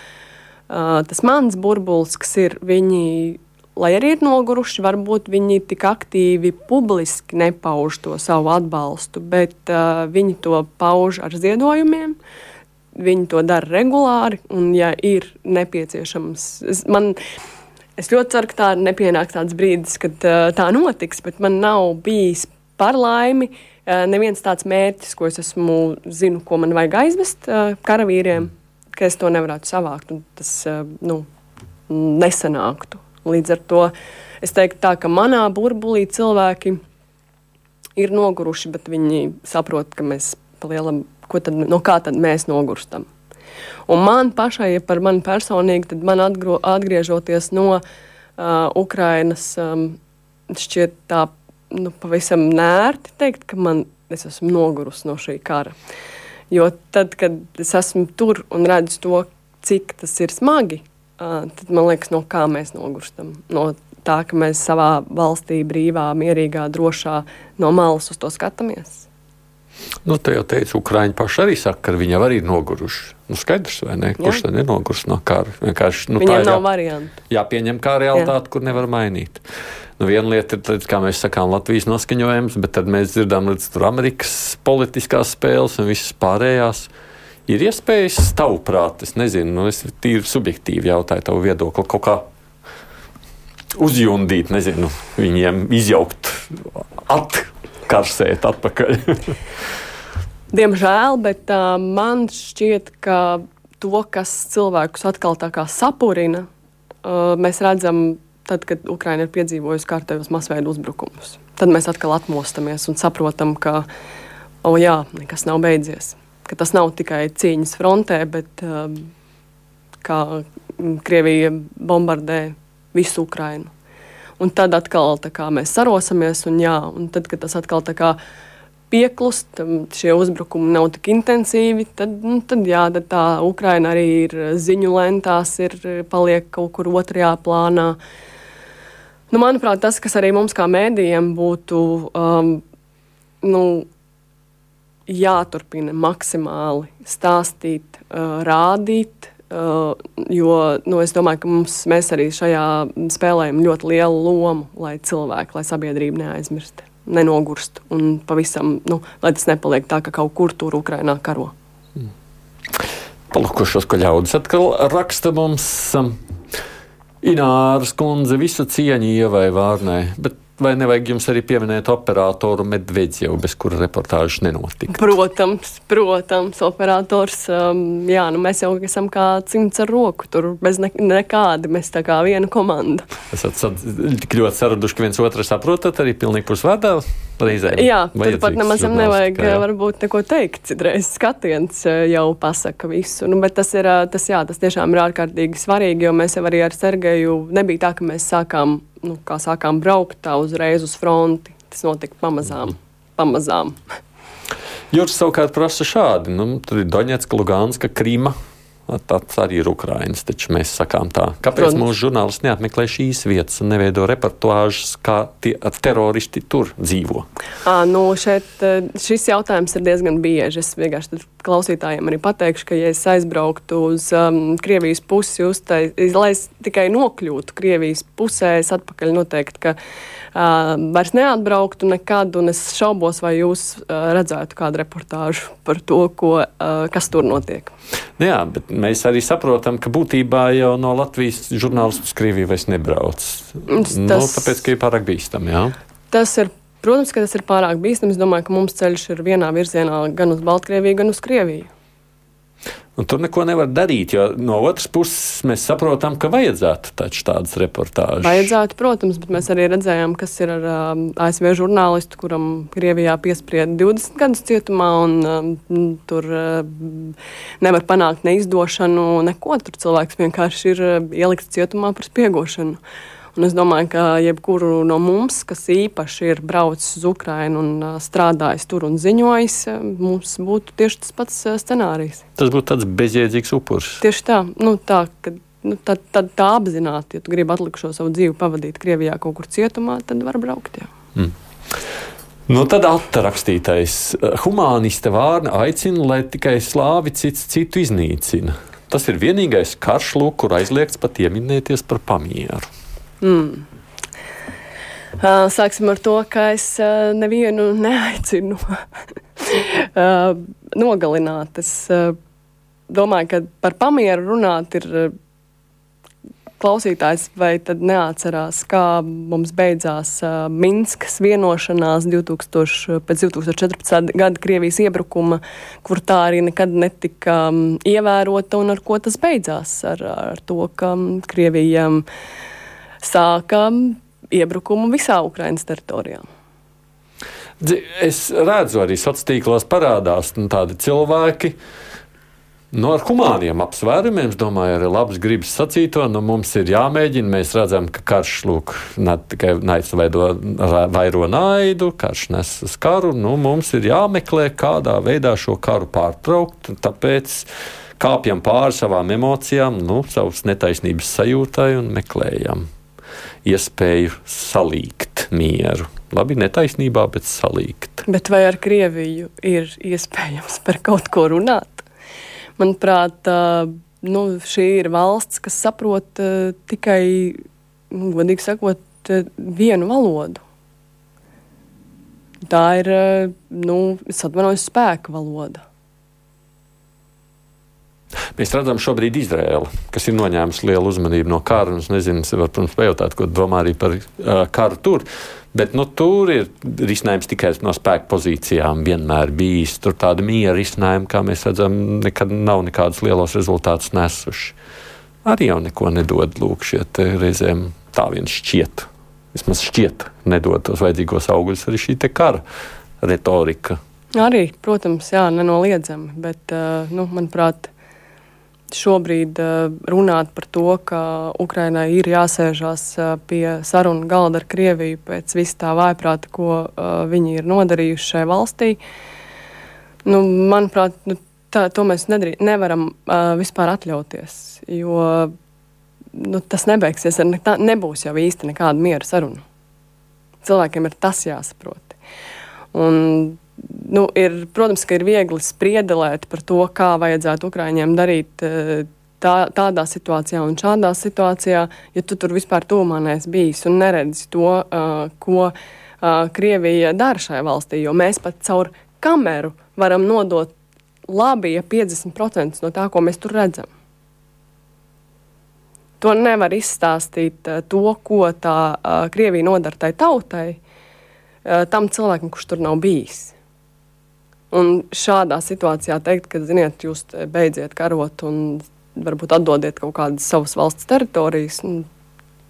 tas mans burbulis, kas ir viņi. Lai arī ir noguruši, varbūt viņi tik aktīvi publiski nepauž to savu atbalstu, bet uh, viņi to pauž ar ziedojumiem. Viņi to dara regulāri, un, ja ir nepieciešams, es, man, es ļoti ceru, ka tā nepienāks tāds brīdis, kad uh, tā notiks, bet man nav bijis par laimi uh, neviens tāds mērķis, ko es esmu, zinu, ko man vajag aizvest eh, karavīriem, ka es to nevarētu savākt un tas eh, nu, nesanāktu. Līdz ar to es teiktu, tā, ka manā burbulī cilvēki ir noguruši, bet viņi saprot, ka mēs palielam, tad, no kā tad mēs nogurstam. Un man pašai, ja par mani personīgi, tad man atgro, atgriežoties no uh, Ukrainas, um, šķiet tā nu, pavisam nērti teikt, ka man, es esmu nogurusi no šī kara. Jo tad, kad es esmu tur un redzu to, cik tas ir smagi, tad man liekas, no kā mēs nogurstam. No tā, ka mēs savā valstī brīvā, mierīgā, drošā no malas uz to skatāmies. Nu, te jau teicu, Ukrāņi paši arī saka, ka viņi arī ir noguruši. Nu, skaidrs, vai ne? Kurš tad nenogurs no kara? Vienkārši nu, Viņiem nav jā, variantu. Jāpieņem kā realitāte, kur nevar mainīt. Nu, viena lieta ir, tad, kā mēs sakām, Latvijas noskaņojums, bet tad mēs dzirdam līdz tur Amerikas politiskās spēles un visas pārējās. Ir iespējas, tavuprāt, es nezinu, nu, es tīri subjektīvi jautāju tavu viedokli, kaut kā uzjundīt, nezinu, viņiem izjaukt, atkarsēt atpakaļ. Diemžēl, bet uh, man šķiet, ka to, kas cilvēkus atkal tā kā sapurina, uh, mēs redzam tad, kad Ukraina ir piedzīvojusi kārtējos masveida uzbrukumus. Tad mēs atkal atmostamies un saprotam, ka oh, jā, nekas nav beidzies. Ka tas nav tikai cīņas frontē, bet um, kā Krievija bombardē visu Ukrainu. Un tad atkal kā, mēs sarosamies, un, jā, un tad, kad tas atkal tā kā pieklust, šie uzbrukumi nav tik intensīvi, tad, nu, tad, jā, tad tā Ukraina arī ir ziņu lentās, ir paliek kaut kur otrajā plānā. Nu, manuprāt, tas, kas arī mums kā mēdījiem būtu um, nu, jāturpina maksimāli stāstīt, uh, rādīt. Uh, jo nu, es domāju, ka mums, mēs arī šajā spēlējam ļoti lielu lomu, lai cilvēki, lai sabiedrība neaizmirst, nenogurst un pavisam, nu, lai tas nepaliek tā, ka kaut kur tur Ukrainā karo. Mm. Palūkošos, ko ļaudis atkal raksta mums. Um, Ināras kundze, visu cieņu ievai Vārnai, bet vai nevajag jums arī pieminēt operatoru Medvedjevu, bez kura reportāžas nenotika? Protams, protams, operators, um, jā, nu mēs jau esam kā cimds ar roku, tur bez ne, nekāda, mēs tā kā viena komanda. Esat tik ļoti saraduši, ka viens otru saprotat arī pilnīgi pusvārdā reizēm. Jā, turpat nemaz nevajag kā, varbūt neko teikt, citreiz skatiens uh, jau pasaka visu, nu, bet tas ir, uh, tas jā, tas tiešām ir ārkārtīgi svarīgi, jo mēs jau arī ar Sergeju nebija tā, ka mēs sākām nu, kā sākām braukt tā uzreiz uz fronti. Tas notika pamazām. pamazām. Jūras savukārt prasa šādi: nu, tur ir Doņetska, Lugānska, Krīma. Tas arī ir Ukrāņas, taču mēs sakām tā. Kāpēc Protams. mūsu žurnālisti neapmeklē šīs vietas un neveido reportāžas, kā tie teroristi tur dzīvo? À, nu šeit, šis jautājums ir diezgan bieži. Es vienkārši klausītājiem arī pateikšu, ka, ja es aizbrauktu uz um, Krievijas pusi, uztai, lai es tikai nokļūtu Krievijas pusē, es atpakaļ noteikti, ka vairs neatbrauktu nekad, un es šaubos, vai jūs redzētu kādu reportāžu par to, ko, kas tur notiek. Nu jā, bet mēs arī saprotam, ka būtībā jau no Latvijas žurnālistu uz Krieviju vairs nebrauc. Tas, nu, tāpēc, ka ir pārāk bīstami. Jā? Tas ir, protams, ka tas ir pārāk bīstami. Es domāju, ka mums ceļš ir vienā virzienā gan uz Baltkrieviju, gan uz Krieviju. Un tur neko nevar darīt, jo no otras puses mēs saprotam, ka vajadzētu tādas reportāžas. Vajadzētu, protams, bet mēs arī redzējām, kas ir ar um, ASV žurnālistu, kuram Krievijā piesprieda 20 gadus cietumā, un um, tur um, nevar panākt neizdošanu, neko. Tur cilvēks vienkārši ir uh, ielikts cietumā par spiegošanu. Un es domāju, ka jebkuru no mums, kas īpaši ir braucis uz Ukrajinu un strādājis tur un ziņojis, mums būtu tieši tas pats scenārijs. Tas būtu tāds bezjēdzīgs upuris. Tieši tā, nu, tā ka, nu, tad, tad tā apzināti, ja tu gribi atlikušo savu dzīvi pavadīt Krievijā kaut kur cietumā, tad var braukt. Jā. Mm. Nu, tad atrakstītais humāniste Vārna aicina, lai tikai slāvi cits citu iznīcina. Tas ir vienīgais karš, lūk, kur aizliegts pat ieminēties par pamieru. Mm. Sāksim ar to, ka es nevienu neaicinu nogalināt. Es domāju, ka par pamieru runāt ir klausītājs vai tad neatcerās, kā mums beidzās uh, Minskas vienošanās 2000, pēc 2014. gada Krievijas iebrukuma, kur tā arī nekad netika um, ievērota un ar ko tas beidzās? Ar, ar to, ka um, Krievija um, sāka iebrukumu visā Ukrainas teritorijā. Es redzu, arī sociālos tīklos parādās nu, tādi cilvēki, Nu, ar humāniem apsvērumiem, es domāju, arī labs gribas sacīto, nu, mums ir jāmēģina. Mēs redzam, ka karš lūk, ne tikai naids veido, vairo naidu, karš nes uz karu. Nu, mums ir jāmeklē, kādā veidā šo karu pārtraukt. Tāpēc kāpjam pāri savām emocijām, nu, savas netaisnības sajūtai un meklējam iespēju salīgt mieru. Labi, netaisnībā, bet salīgt. Bet vai ar Krieviju ir iespējams par kaut ko runāt? Manuprāt, nu, šī ir valsts, kas saprot tikai, nu, godīgi sakot, vienu valodu. Tā ir, nu, es atvainojos, spēka valoda. Mēs redzam šobrīd Izraēlu, kas ir noņēmusi lielu uzmanību no kara. Es nezinu, varu, protams, pajautāt, ko domā arī par uh, karu tur. Bet nu, tur ir risinājums tikai no spēka pozīcijām. Vienmēr bijis tur tāda miera risinājuma, kā mēs redzam, nekad nav nekādus lielos rezultātus nesuši. Arī jau neko nedod. Lūk, šie reizēm tā viens šķiet. Vismaz šķiet, nedod tos vajadzīgos augļus arī šī kara retorika. Arī, protams, jā, nenoliedzami. Bet, uh, nu, manuprāt, šobrīd eh, runāt par to, ka Ukrainai ir jāsēžās eh, pie sarunu galda ar Krieviju pēc vis tā vājprāta, ko eh, viņi ir nodarījuši šai valstī. Nu, manuprāt, nu, tā, to mēs nedrī, nevaram uh, vispār atļauties, jo nu, tas nebeigsies, ne, tā, nebūs jau īsti nekāda miera saruna. Cilvēkiem ir tas jāsaprot. Un nu, ir, protams, ka ir viegli spriedelēt par to, kā vajadzētu Ukraiņiem darīt eh, tā, tādā situācijā un šādā situācijā, ja tu tur vispār tūmā neesi bijis un neredzi to, uh, ko uh, Krievija dara šai valstī. Jo mēs pat caur kameru varam nodot labi, ja 50% no tā, ko mēs tur redzam. To nevar izstāstīt to, ko tā uh, Krievija nodara tai tautai, tam cilvēkam, kurš tur nav bijis. Un šādā situācijā teikt, ka, ziniet, jūs beidziet karot un varbūt atdodiet kaut kādas savas valsts teritorijas, nu,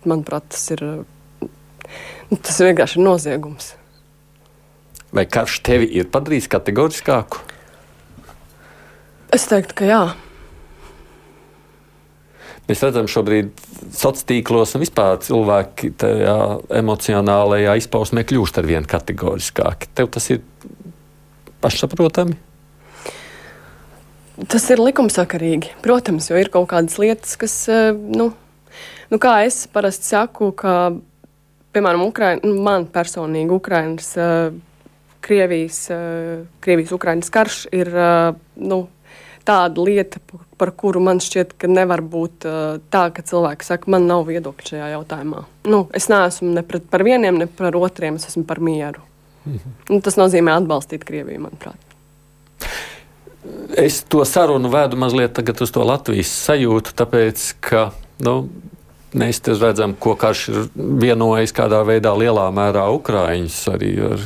manuprāt, tas ir, nu, tas ir vienkārši noziegums. Vai karš tevi ir padarījis kategoriskāku? Es teiktu, ka jā. Mēs redzam, šobrīd sociālos tīklos un vispār cilvēki tajā emocionālajā izpausmē kļūst ar vien kategoriskāki. Tev tas ir pašsaprotami? Tas ir likumsakarīgi, protams, jo ir kaut kādas lietas, kas, eh, nu, nu kā es parasti saku, ka, piemēram, Ukraina, nu, man personīgi Ukrainas, eh, Krievijas, eh, Krievijas Ukrainas karš ir, nu, tāda lieta, par kuru man šķiet, ka nevar būt tā, ka cilvēki saka, man nav viedokļa šajā jautājumā. Nu, es neesmu ne pret, par vieniem, ne par otriem, es esmu par mieru. Nu, tas nozīmē atbalstīt Krieviju, manuprāt. Es to sarunu vēdu mazliet uz to Latvijas sajūtu, tāpēc, ka nu, mēs redzam, ko karš ir vienojis kādā veidā lielā mērā Ukraiņus arī ar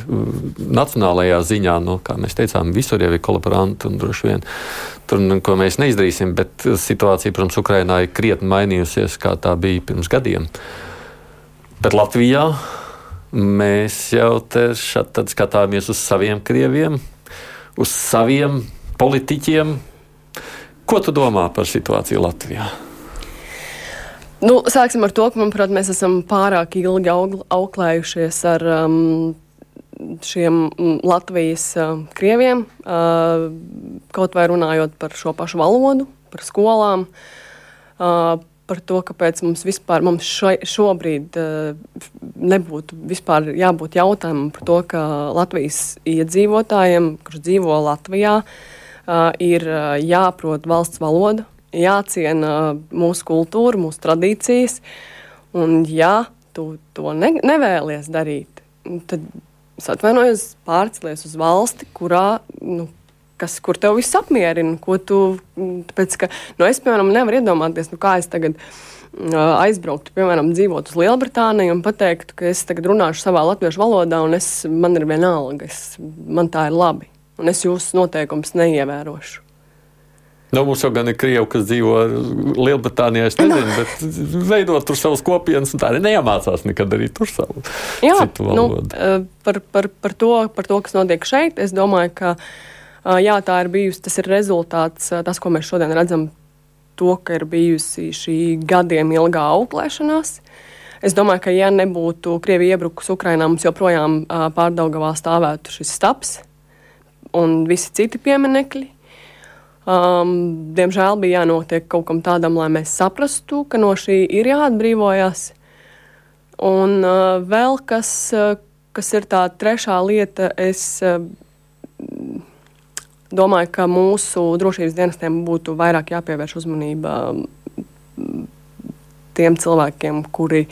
nacionālajā ziņā. Nu, kā mēs teicām, visur jau ir kolaboranti un droši vien tur neko mēs neizdarīsim, bet situācija, protams, Ukrainā ir krietni mainījusies, kā tā bija pirms gadiem. Bet Latvijā mēs jau šat skatāmies uz saviem krieviem, uz saviem politiķiem. Ko tu domā par situāciju Latvijā? Nu, sāksim ar to, ka, manuprāt, mēs esam pārāk ilgi auklējušies ar um, šiem mm, Latvijas uh, krieviem, uh, kaut vai runājot par šo pašu valodu, par skolām, uh, par to, kāpēc mums vispār mums šo, šobrīd uh, nebūtu vispār jābūt jautājumam par to, ka Latvijas iedzīvotājiem, kurš dzīvo Latvijā, uh, ir uh, jāprot valsts valoda jāciena mūsu kultūra, mūsu tradīcijas. Un, ja tu to ne, nevēlies darīt, tad atvainojos, pārcelies uz valsti, kurā. Nu, Kas, kur tev viss apmierina, ko tu. Tāpēc, ka, nu, es, piemēram, nevaru iedomāties, nu, kā es tagad uh, aizbrauktu, piemēram, dzīvot uz Lielbritāniju un pateiktu, ka es tagad runāšu savā latviešu valodā, un es, man ir vienalga, es, man tā ir labi, un es jūsu noteikumus neievērošu. Nu, mums jau gan ir krievi, kas dzīvo Lielbritānijā. Es nezinu, bet veidot tur savas kopienas, un tā arī neiemācās nekad arī tur savu Jā, nu, eh, par, par, par, to, par to, kas notiek šeit, es domāju, ka eh, jā, tā ir bijusi, tas ir rezultāts, tas, ko mēs šodien redzam, to, ka ir bijusi šī gadiem ilgā auklēšanās. Es domāju, ka, ja nebūtu Krievija iebrukusi Ukrainā, mums joprojām pārdaugavā stāvētu šis stāps un visi citi pieminekļi. Um, diemžēl bija jānotiek kaut kam tādam, lai mēs saprastu, ka no šī ir jāatbrīvojas. Un uh, vēl kas, uh, kas ir tā trešā lieta, es uh, domāju, ka mūsu drošības dienestiem būtu vairāk jāpievērš uzmanība um, tiem cilvēkiem, kuri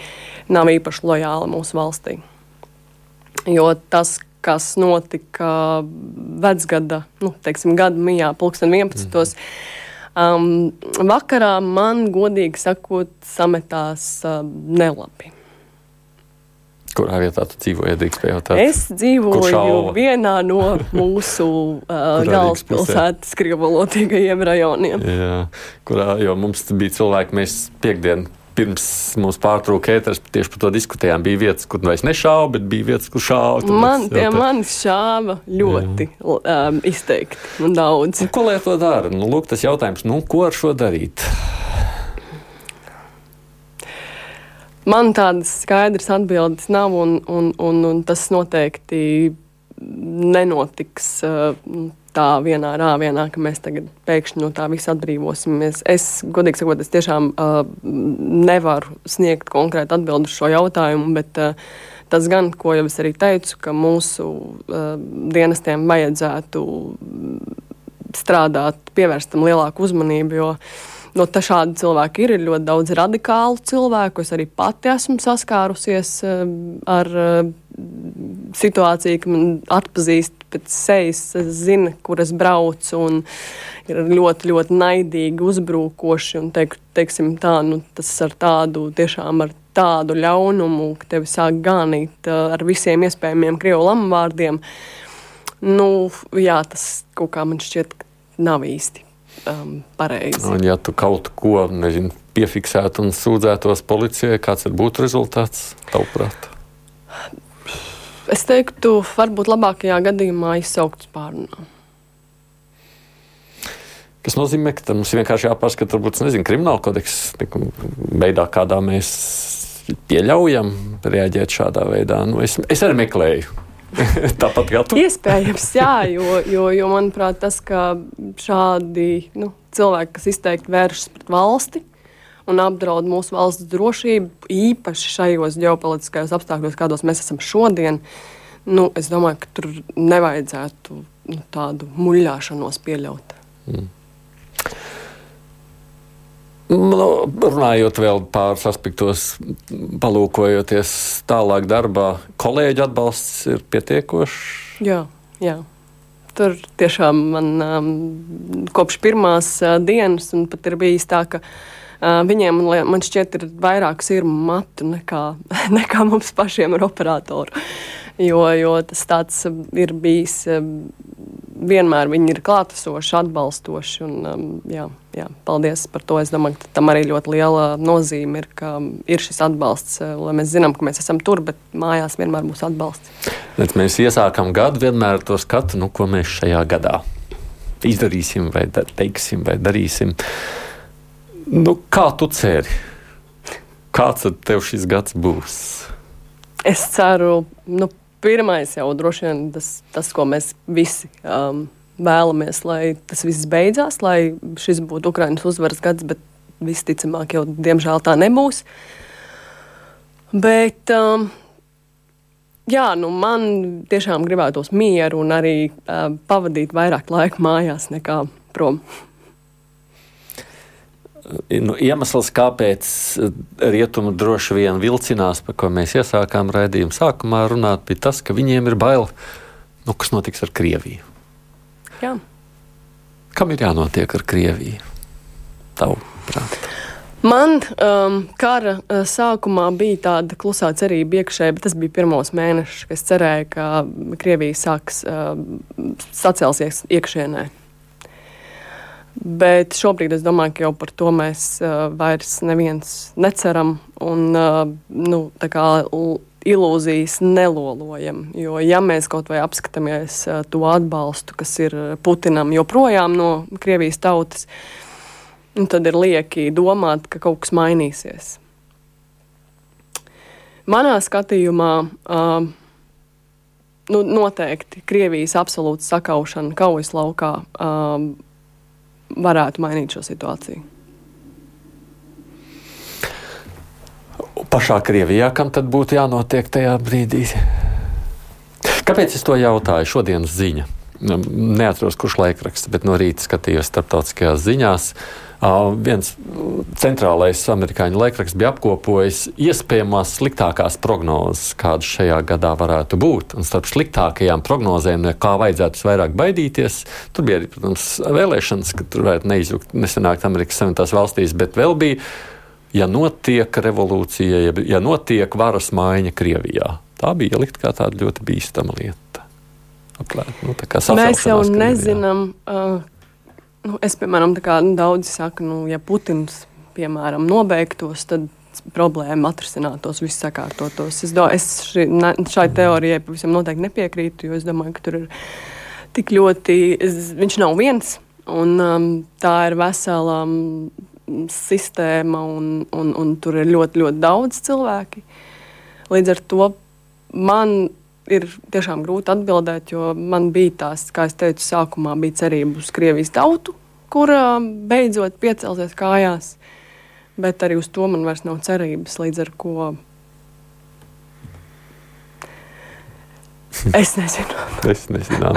nav īpaši lojāli mūsu valstī. Jo tas, kas notika vecgada, nu, teiksim, gada mijā, pulksten 11. Mm. Um, vakarā man, godīgi sakot, sametās uh, nelabi. Kurā vietā tu dzīvoji? Jautāt, es dzīvoju vienā no mūsu uh, galvaspilsētas krievolotīgajiem rajoniem. Jā, kurā, jo mums bija cilvēki, mēs piekdienu pirms mums pārtrauka ēteris, tieši par to diskutējām. Bija vietas, kur vairs nešāva, bet bija vietas, kur šāva. Man tie mani šāva ļoti um, izteikti un daudz. Un ko lai to dara? Nu, lūk, tas jautājums, nu, ko ar šo darīt? Man tādas skaidras atbildes nav, un, un, un, un tas noteikti nenotiks. Uh, tā vienā rāvienā, ka mēs tagad pēkšņi no tā visa atbrīvosimies. Es, godīgi sakot, es tiešām uh, nevaru sniegt konkrētu atbildi uz šo jautājumu, bet uh, tas gan, ko jau es arī teicu, ka mūsu uh, dienestiem vajadzētu strādāt, pievērst tam lielāku uzmanību, jo no tā šādi cilvēki ir, ir ļoti daudz radikālu cilvēku. Es arī pati esmu saskārusies uh, ar uh, situāciju, ka man atpazīst pēc sejas, zina, kur es braucu, un ir ļoti, ļoti naidīgi, uzbrukoši. Un teik, teiksim, tā, nu, tas ar tādu tiešām ar tādu ļaunumu, ka tevi sāk ganīt uh, ar visiem iespējamiem krievu lamuvārdiem. Nu, jā, tas kaut kā man šķiet, nav īsti um, pareizi. Un, ja tu kaut ko nezinu, piefiksētu un sūdzētos policijai, kāds būtu rezultāts tavuprāt? Es teiktu, varbūt labākajā gadījumā izsaukt spārnā. Tas nozīmē, ka mums vienkārši jāpārskata, varbūt, nezinu, krimināla kodeksa veidā, kādā mēs pieļaujam reaģēt šādā veidā. Nu, es, es arī meklēju. Tāpat kā tu. Iespējams, jā, jo, jo, jo manuprāt, tas, ka šādi nu, cilvēki, kas izteikti vēršas pret valsti, un apdraud mūsu valsts drošību, īpaši šajos ģeopolitiskajos apstākļos, kādos mēs esam šodien. Nu, es domāju, ka tur nevajadzētu nu, tādu muļāšanos pieļaut. Mm. Nu, runājot vēl pāris aspektos, palūkojoties tālāk darbā, kolēģi atbalsts ir pietiekošs. Jā, jā. Tur tiešām man um, kopš pirmās uh, dienas, un pat ir bijis tā, ka uh, Viņiem, man šķiet, ir vairāk sirmu matu nekā, nekā mums pašiem ar operatoru. Jo, jo tas tāds ir bijis. Vienmēr viņi ir klātesoši, atbalstoši. Un, jā, jā, paldies par to. Es domāju, ka tam arī ļoti liela nozīme ir, ka ir šis atbalsts. Lai mēs zinām, ka mēs esam tur, bet mājās vienmēr būs atbalsts. Bet mēs iesākam gadu vienmēr to skatu, nu, ko mēs šajā gadā izdarīsim, vai teiksim, vai darīsim. Nu, kā tu ceri? Kāds tad tev šis gads būs? Es ceru, nu, pirmais jau droši vien tas, tas ko mēs visi um, vēlamies, lai tas viss beidzās, lai šis būtu Ukraiņas uzvaras gads, bet visticamāk jau diemžēl tā nebūs. Bet um, jā, nu, man tiešām gribētos mieru un arī uh, pavadīt vairāk laika mājās nekā prom nu, iemesls, kāpēc eh, rietumi droši vien vilcinās, par ko mēs iesākām raidījumu sākumā runāt, bija tas, ka viņiem ir bail, nu, kas notiks ar Krieviju. Jā. Kam ir jānotiek ar Krieviju? Tavuprāt. Man um, kara uh, sākumā bija tāda klusā cerība iekšēji, bet tas bija pirmos mēnešus, kad es cerēju, ka Krievija sāks uh, sacelsies iekšienē. Bet šobrīd es domāju, ka jau par to mēs uh, vairs neviens neceram un uh, nu, ilūzijas nelolojam. Jo, ja mēs kaut vai apskatāmies uh, to atbalstu, kas ir Putinam joprojām no Krievijas tautas, tad ir lieki domāt, ka kaut kas mainīsies. Manā skatījumā uh, nu, noteikti Krievijas absolūta sakaušana kaujas laukā. Uh, varētu mainīt šo situāciju? Pašā Krievijā, kam tad būtu jānotiek tajā brīdī? Kāpēc es to jautāju? Šodienas ziņa. Neatceros, kurš laikraksts, bet no rīta skatījos starptautiskajās ziņās. Uh, viens centrālais amerikāņu laikraksts bija apkopojis iespējamās sliktākās prognozes, kādas šajā gadā varētu būt. Un starp sliktākajām prognozēm, no kā vajadzētu vairāk baidīties, tur bija arī, protams, vēlēšanas, ka tur varētu neizjukt, nesenākt Amerikas Savienotās valstīs, bet vēl bija, ja notiek revolūcija, ja, ja notiek varas maiņa Krievijā. Tā bija ielikt kā tāda ļoti bīstama lieta. Aplēt, nu, Mēs jau nezinām, uh, Nu, es, piemēram, kā, nu, daudzi saka, nu, ja Putins piemēram, nobeigtos, tad problēma atrisinātos, viss sakārtotos. Es, do, es ši, ne, šai teorijai pavisam noteikti nepiekrītu, jo es domāju, ka tur ir tik ļoti, es, viņš nav viens, un um, tā ir vesela um, sistēma, un, un, un tur ir ļoti, ļoti daudz cilvēki. Līdz ar to man ir tiešām grūti atbildēt, jo man bija tās, kā es teicu, sākumā bija cerība uz Krievijas tautu, kur beidzot piecelsies kājās. Bet arī uz to man vairs nav cerības, līdz ar ko es nezinu. es nezinu.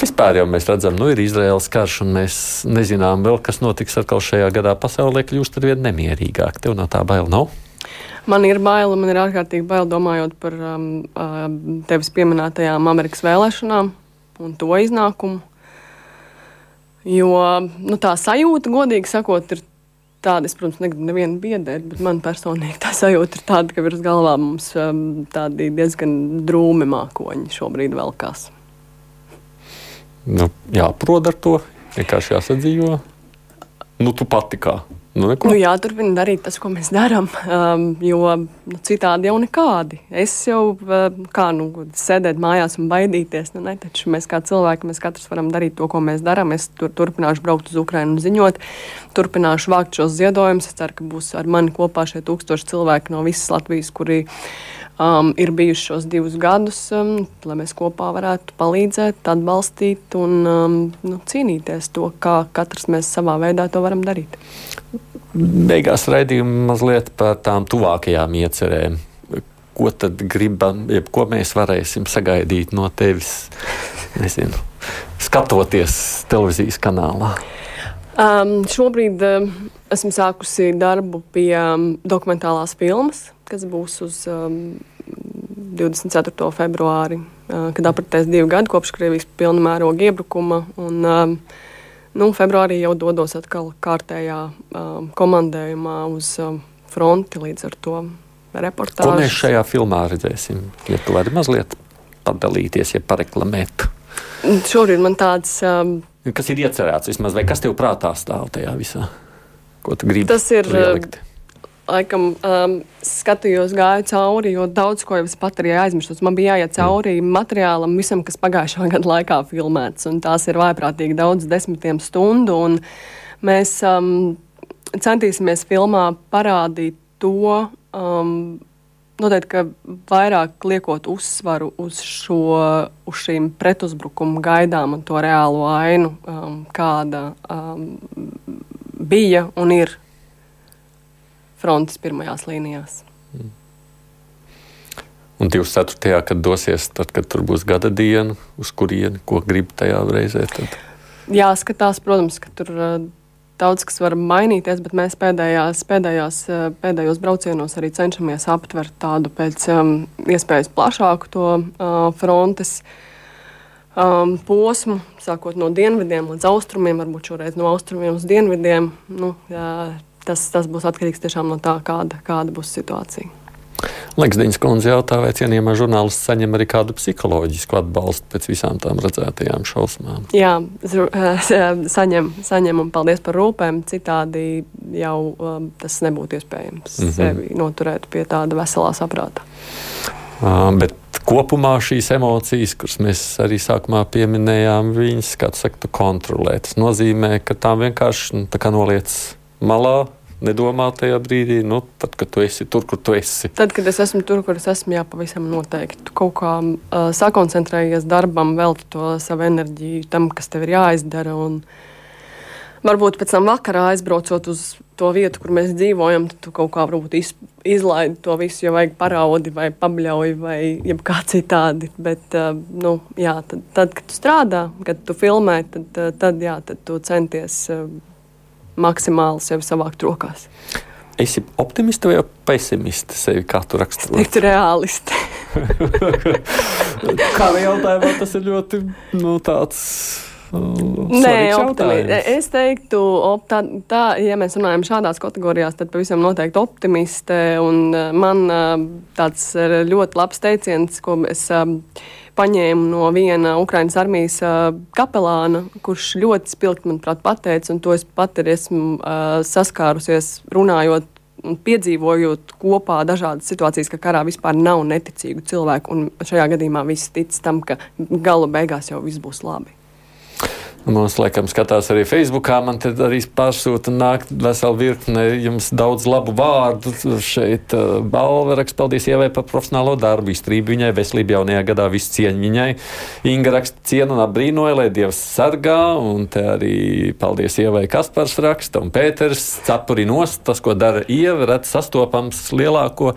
Vispār jau mēs redzam, nu, ir Izraels karš, un mēs nezinām, vēl, kas notiks atkal šajā gadā. Pasaulē kļūst ar vien nemierīgāk. Tev no tā bail nav? Man ir bail, man ir ārkārtīgi bail domājot par um, uh, tevis pieminētajām Amerikas vēlēšanām un to iznākumu. Jo nu, tā sajūta, godīgi sakot, ir tāda, es, protams, negribu nevienu biedēt, bet man personīgi tā sajūta ir tāda, ka virs galvā mums um, tādi diezgan drūmi mākoņi šobrīd velkās. Nu, jāprot ar to, vienkārši jāsadzīvo. Nu, tu pati kā Nu, neko. nu, jāturpina darīt tas, ko mēs darām, um, jo nu, citādi jau nekādi. Es jau uh, kā nu, sēdēt mājās un baidīties, nu, ne, taču mēs kā cilvēki, mēs katrs varam darīt to, ko mēs darām. Es tur, turpināšu braukt uz Ukrajinu un ziņot, turpināšu vākt šos ziedojumus. Es ceru, ka būs ar mani kopā šie tūkstoši cilvēki no visas Latvijas, kuri um, ir bijuši šos divus gadus, um, lai mēs kopā varētu palīdzēt, atbalstīt un um, nu, cīnīties to, kā katrs mēs savā veidā to varam darīt beigās raidījuma mazliet par tām tuvākajām iecerēm. Ko tad gribam, jeb ko mēs varēsim sagaidīt no tevis, nezinu, skatoties televīzijas kanālā? Um, šobrīd um, esmu sākusi darbu pie um, dokumentālās filmas, kas būs uz um, 24. februāri, uh, kad apritēs divi gadi kopš Krievijas pilna mēroga iebrukuma. Un, um, Nu, februārī jau dodos atkal kārtējā um, komandējumā uz um, fronti līdz ar to reportāžu. Ko mēs šajā filmā redzēsim? Ja tu vari mazliet padalīties, ja pareklamēt. Šobrīd man tāds. Um, kas ir iecerēts vismaz, vai kas tev prātā stāv tajā visā? Ko tu gribi? Tas ir. Ielikt? Laikam um, skatījos, gāju cauri, jo daudz ko jau es pat arī aizmirsu. Man bija jāiet cauri mm. materiālam, visam, kas pagājušā gada laikā filmēts. Tās ir vaiprātīgi daudz desmitiem stundu. Mēs um, centīsimies filmā parādīt to. Um, Noteikti, ka vairāk liekot uzsvaru uz, šo, uz šīm pretuzbrukuma gaidām un to reālo ainu, um, kāda um, bija un ir frontes pirmajās līnijās. Mm. Un 24. kad dosies, tad, kad tur būs gada diena, uz kurieni, ko grib tajā reizē. Tad... Jāskatās, protams, ka tur uh, daudz kas var mainīties, bet mēs pēdējās, pēdējās, uh, pēdējos braucienos arī cenšamies aptvert tādu pēc um, iespējas plašāku to uh, frontes um, posmu, sākot no dienvidiem līdz austrumiem, varbūt šoreiz no austrumiem uz dienvidiem. Nu, jā, tas, tas būs atkarīgs tiešām no tā, kāda, kāda būs situācija. Leksdiņas kundze jautā, vai cienījamā žurnālists saņem arī kādu psiholoģisku atbalstu pēc visām tām redzētajām šausmām. Jā, saņem, saņem un paldies par rūpēm. Citādi jau um, tas nebūtu iespējams mm -hmm. sevi noturēt pie tāda veselā saprāta. Uh, bet kopumā šīs emocijas, kuras mēs arī sākumā pieminējām, viņas, kā tu saki, tu kontrolē. Tas nozīmē, ka tām vienkārši nu, noliec malā, nedomā tajā brīdī, nu, tad, kad tu esi tur, kur tu esi. Tad, kad es esmu tur, kur es esmu, jā, pavisam noteikti. Tu kaut kā uh, sakoncentrējies darbam, velti to savu enerģiju tam, kas tev ir jāizdara. Un, Varbūt pēc tam vakarā aizbraucot uz to vietu, kur mēs dzīvojam, tad tu kaut kā iz, izlaidi to visu, jo vajag paraudi vai pabļauju vai kā citādi. Bet, uh, nu, jā, tad, tad, kad tu strādā, kad tu filmē, tad, tad, jā, tad tu centies uh, maksimāli sevi savākt rokās. Esi optimiste vai pesimiste sevi kā tu raksturo? Es teiktu realiste. Kādā jautājumā tas ir ļoti nu, tāds. Uh, Nē. Es teiktu, op, tā, tā, ja mēs runājam šādās kategorijās, tad pavisam noteikti optimiste. Un uh, man uh, tāds ļoti labs teiciens, ko es paņēmu no viena Ukraiņas armijas uh, kapelāna, kurš ļoti spilgti, manuprāt, pateica, un to es pat arī esmu uh, saskārusies runājot. Piedzīvojot kopā dažādas situācijas, ka karā vispār nav neticīgu cilvēku, un šajā gadījumā viss tic tam, ka gala beigās jau viss būs labi. Mums, laikam, skatās arī Facebookā. Man te arī pārsūta nākt vesela virkne jums daudz labu vārdu. Šeit uh, balva raksta paldies Ievai par profesionālo darbu, izturību viņai, veselību jaunajā gadā, visu cieņu viņai. Inga raksta cienu un apbrīnoja, lai Dievs sargā. Un te arī paldies Ievai Kaspars raksta un Pēters cepuri nost. Tas, ko dara Ieva, redz sastopams lielāko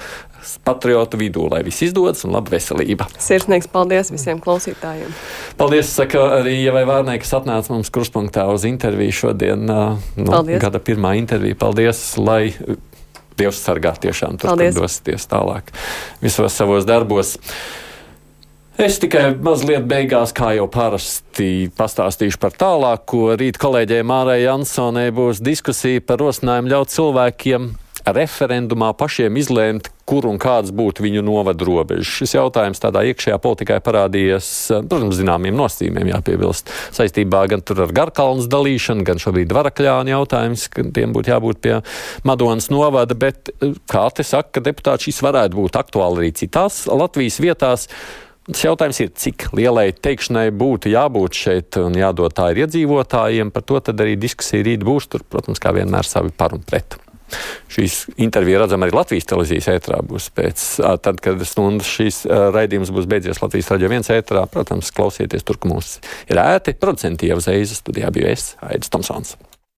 patriotu vidū, lai viss izdodas un laba veselība. Sirsnīgs paldies visiem klausītājiem. Paldies, saka arī Ievai Vārnē, kas atnāca mums kruspunktā uz interviju šodien. No paldies. Gada pirmā intervija. Paldies, lai Dievs sargā tiešām tur, kur dosieties tālāk visos savos darbos. Es tikai mazliet beigās, kā jau parasti, pastāstīšu par tālāko. Rīt kolēģei Mārai Jansonai būs diskusija par rosinājumu ļaut cilvēkiem referendumā pašiem izlēmt, kur un kādas būtu viņu novadu robežas. Šis jautājums tādā iekšējā politikā parādījies, protams, zināmiem nosacījumiem jāpiebilst, saistībā gan ar Garkalnas dalīšanu, gan šobrīd Varakļāna jautājums, ka tiem būtu jābūt pie Madonas novada, bet, kā te saka, deputāti šis varētu būt aktuāli arī citās Latvijas vietās. Tas jautājums ir, cik lielai teikšanai būtu jābūt šeit un jādod tā ir iedzīvotājiem. Par to arī diskusija rīt būs. Tur, protams, kā vienmēr savi par un pret. Šīs intervija redzama arī Latvijas televīzijas ētrā. Būs pēc, tad, kad stundas šīs raidījums būs beidzies Latvijas raidījā viens ētrā. Protams, klausieties tur, ka mums ir ēti. Producenti jau uzreiz studijā bija es, Aidis Tomsons.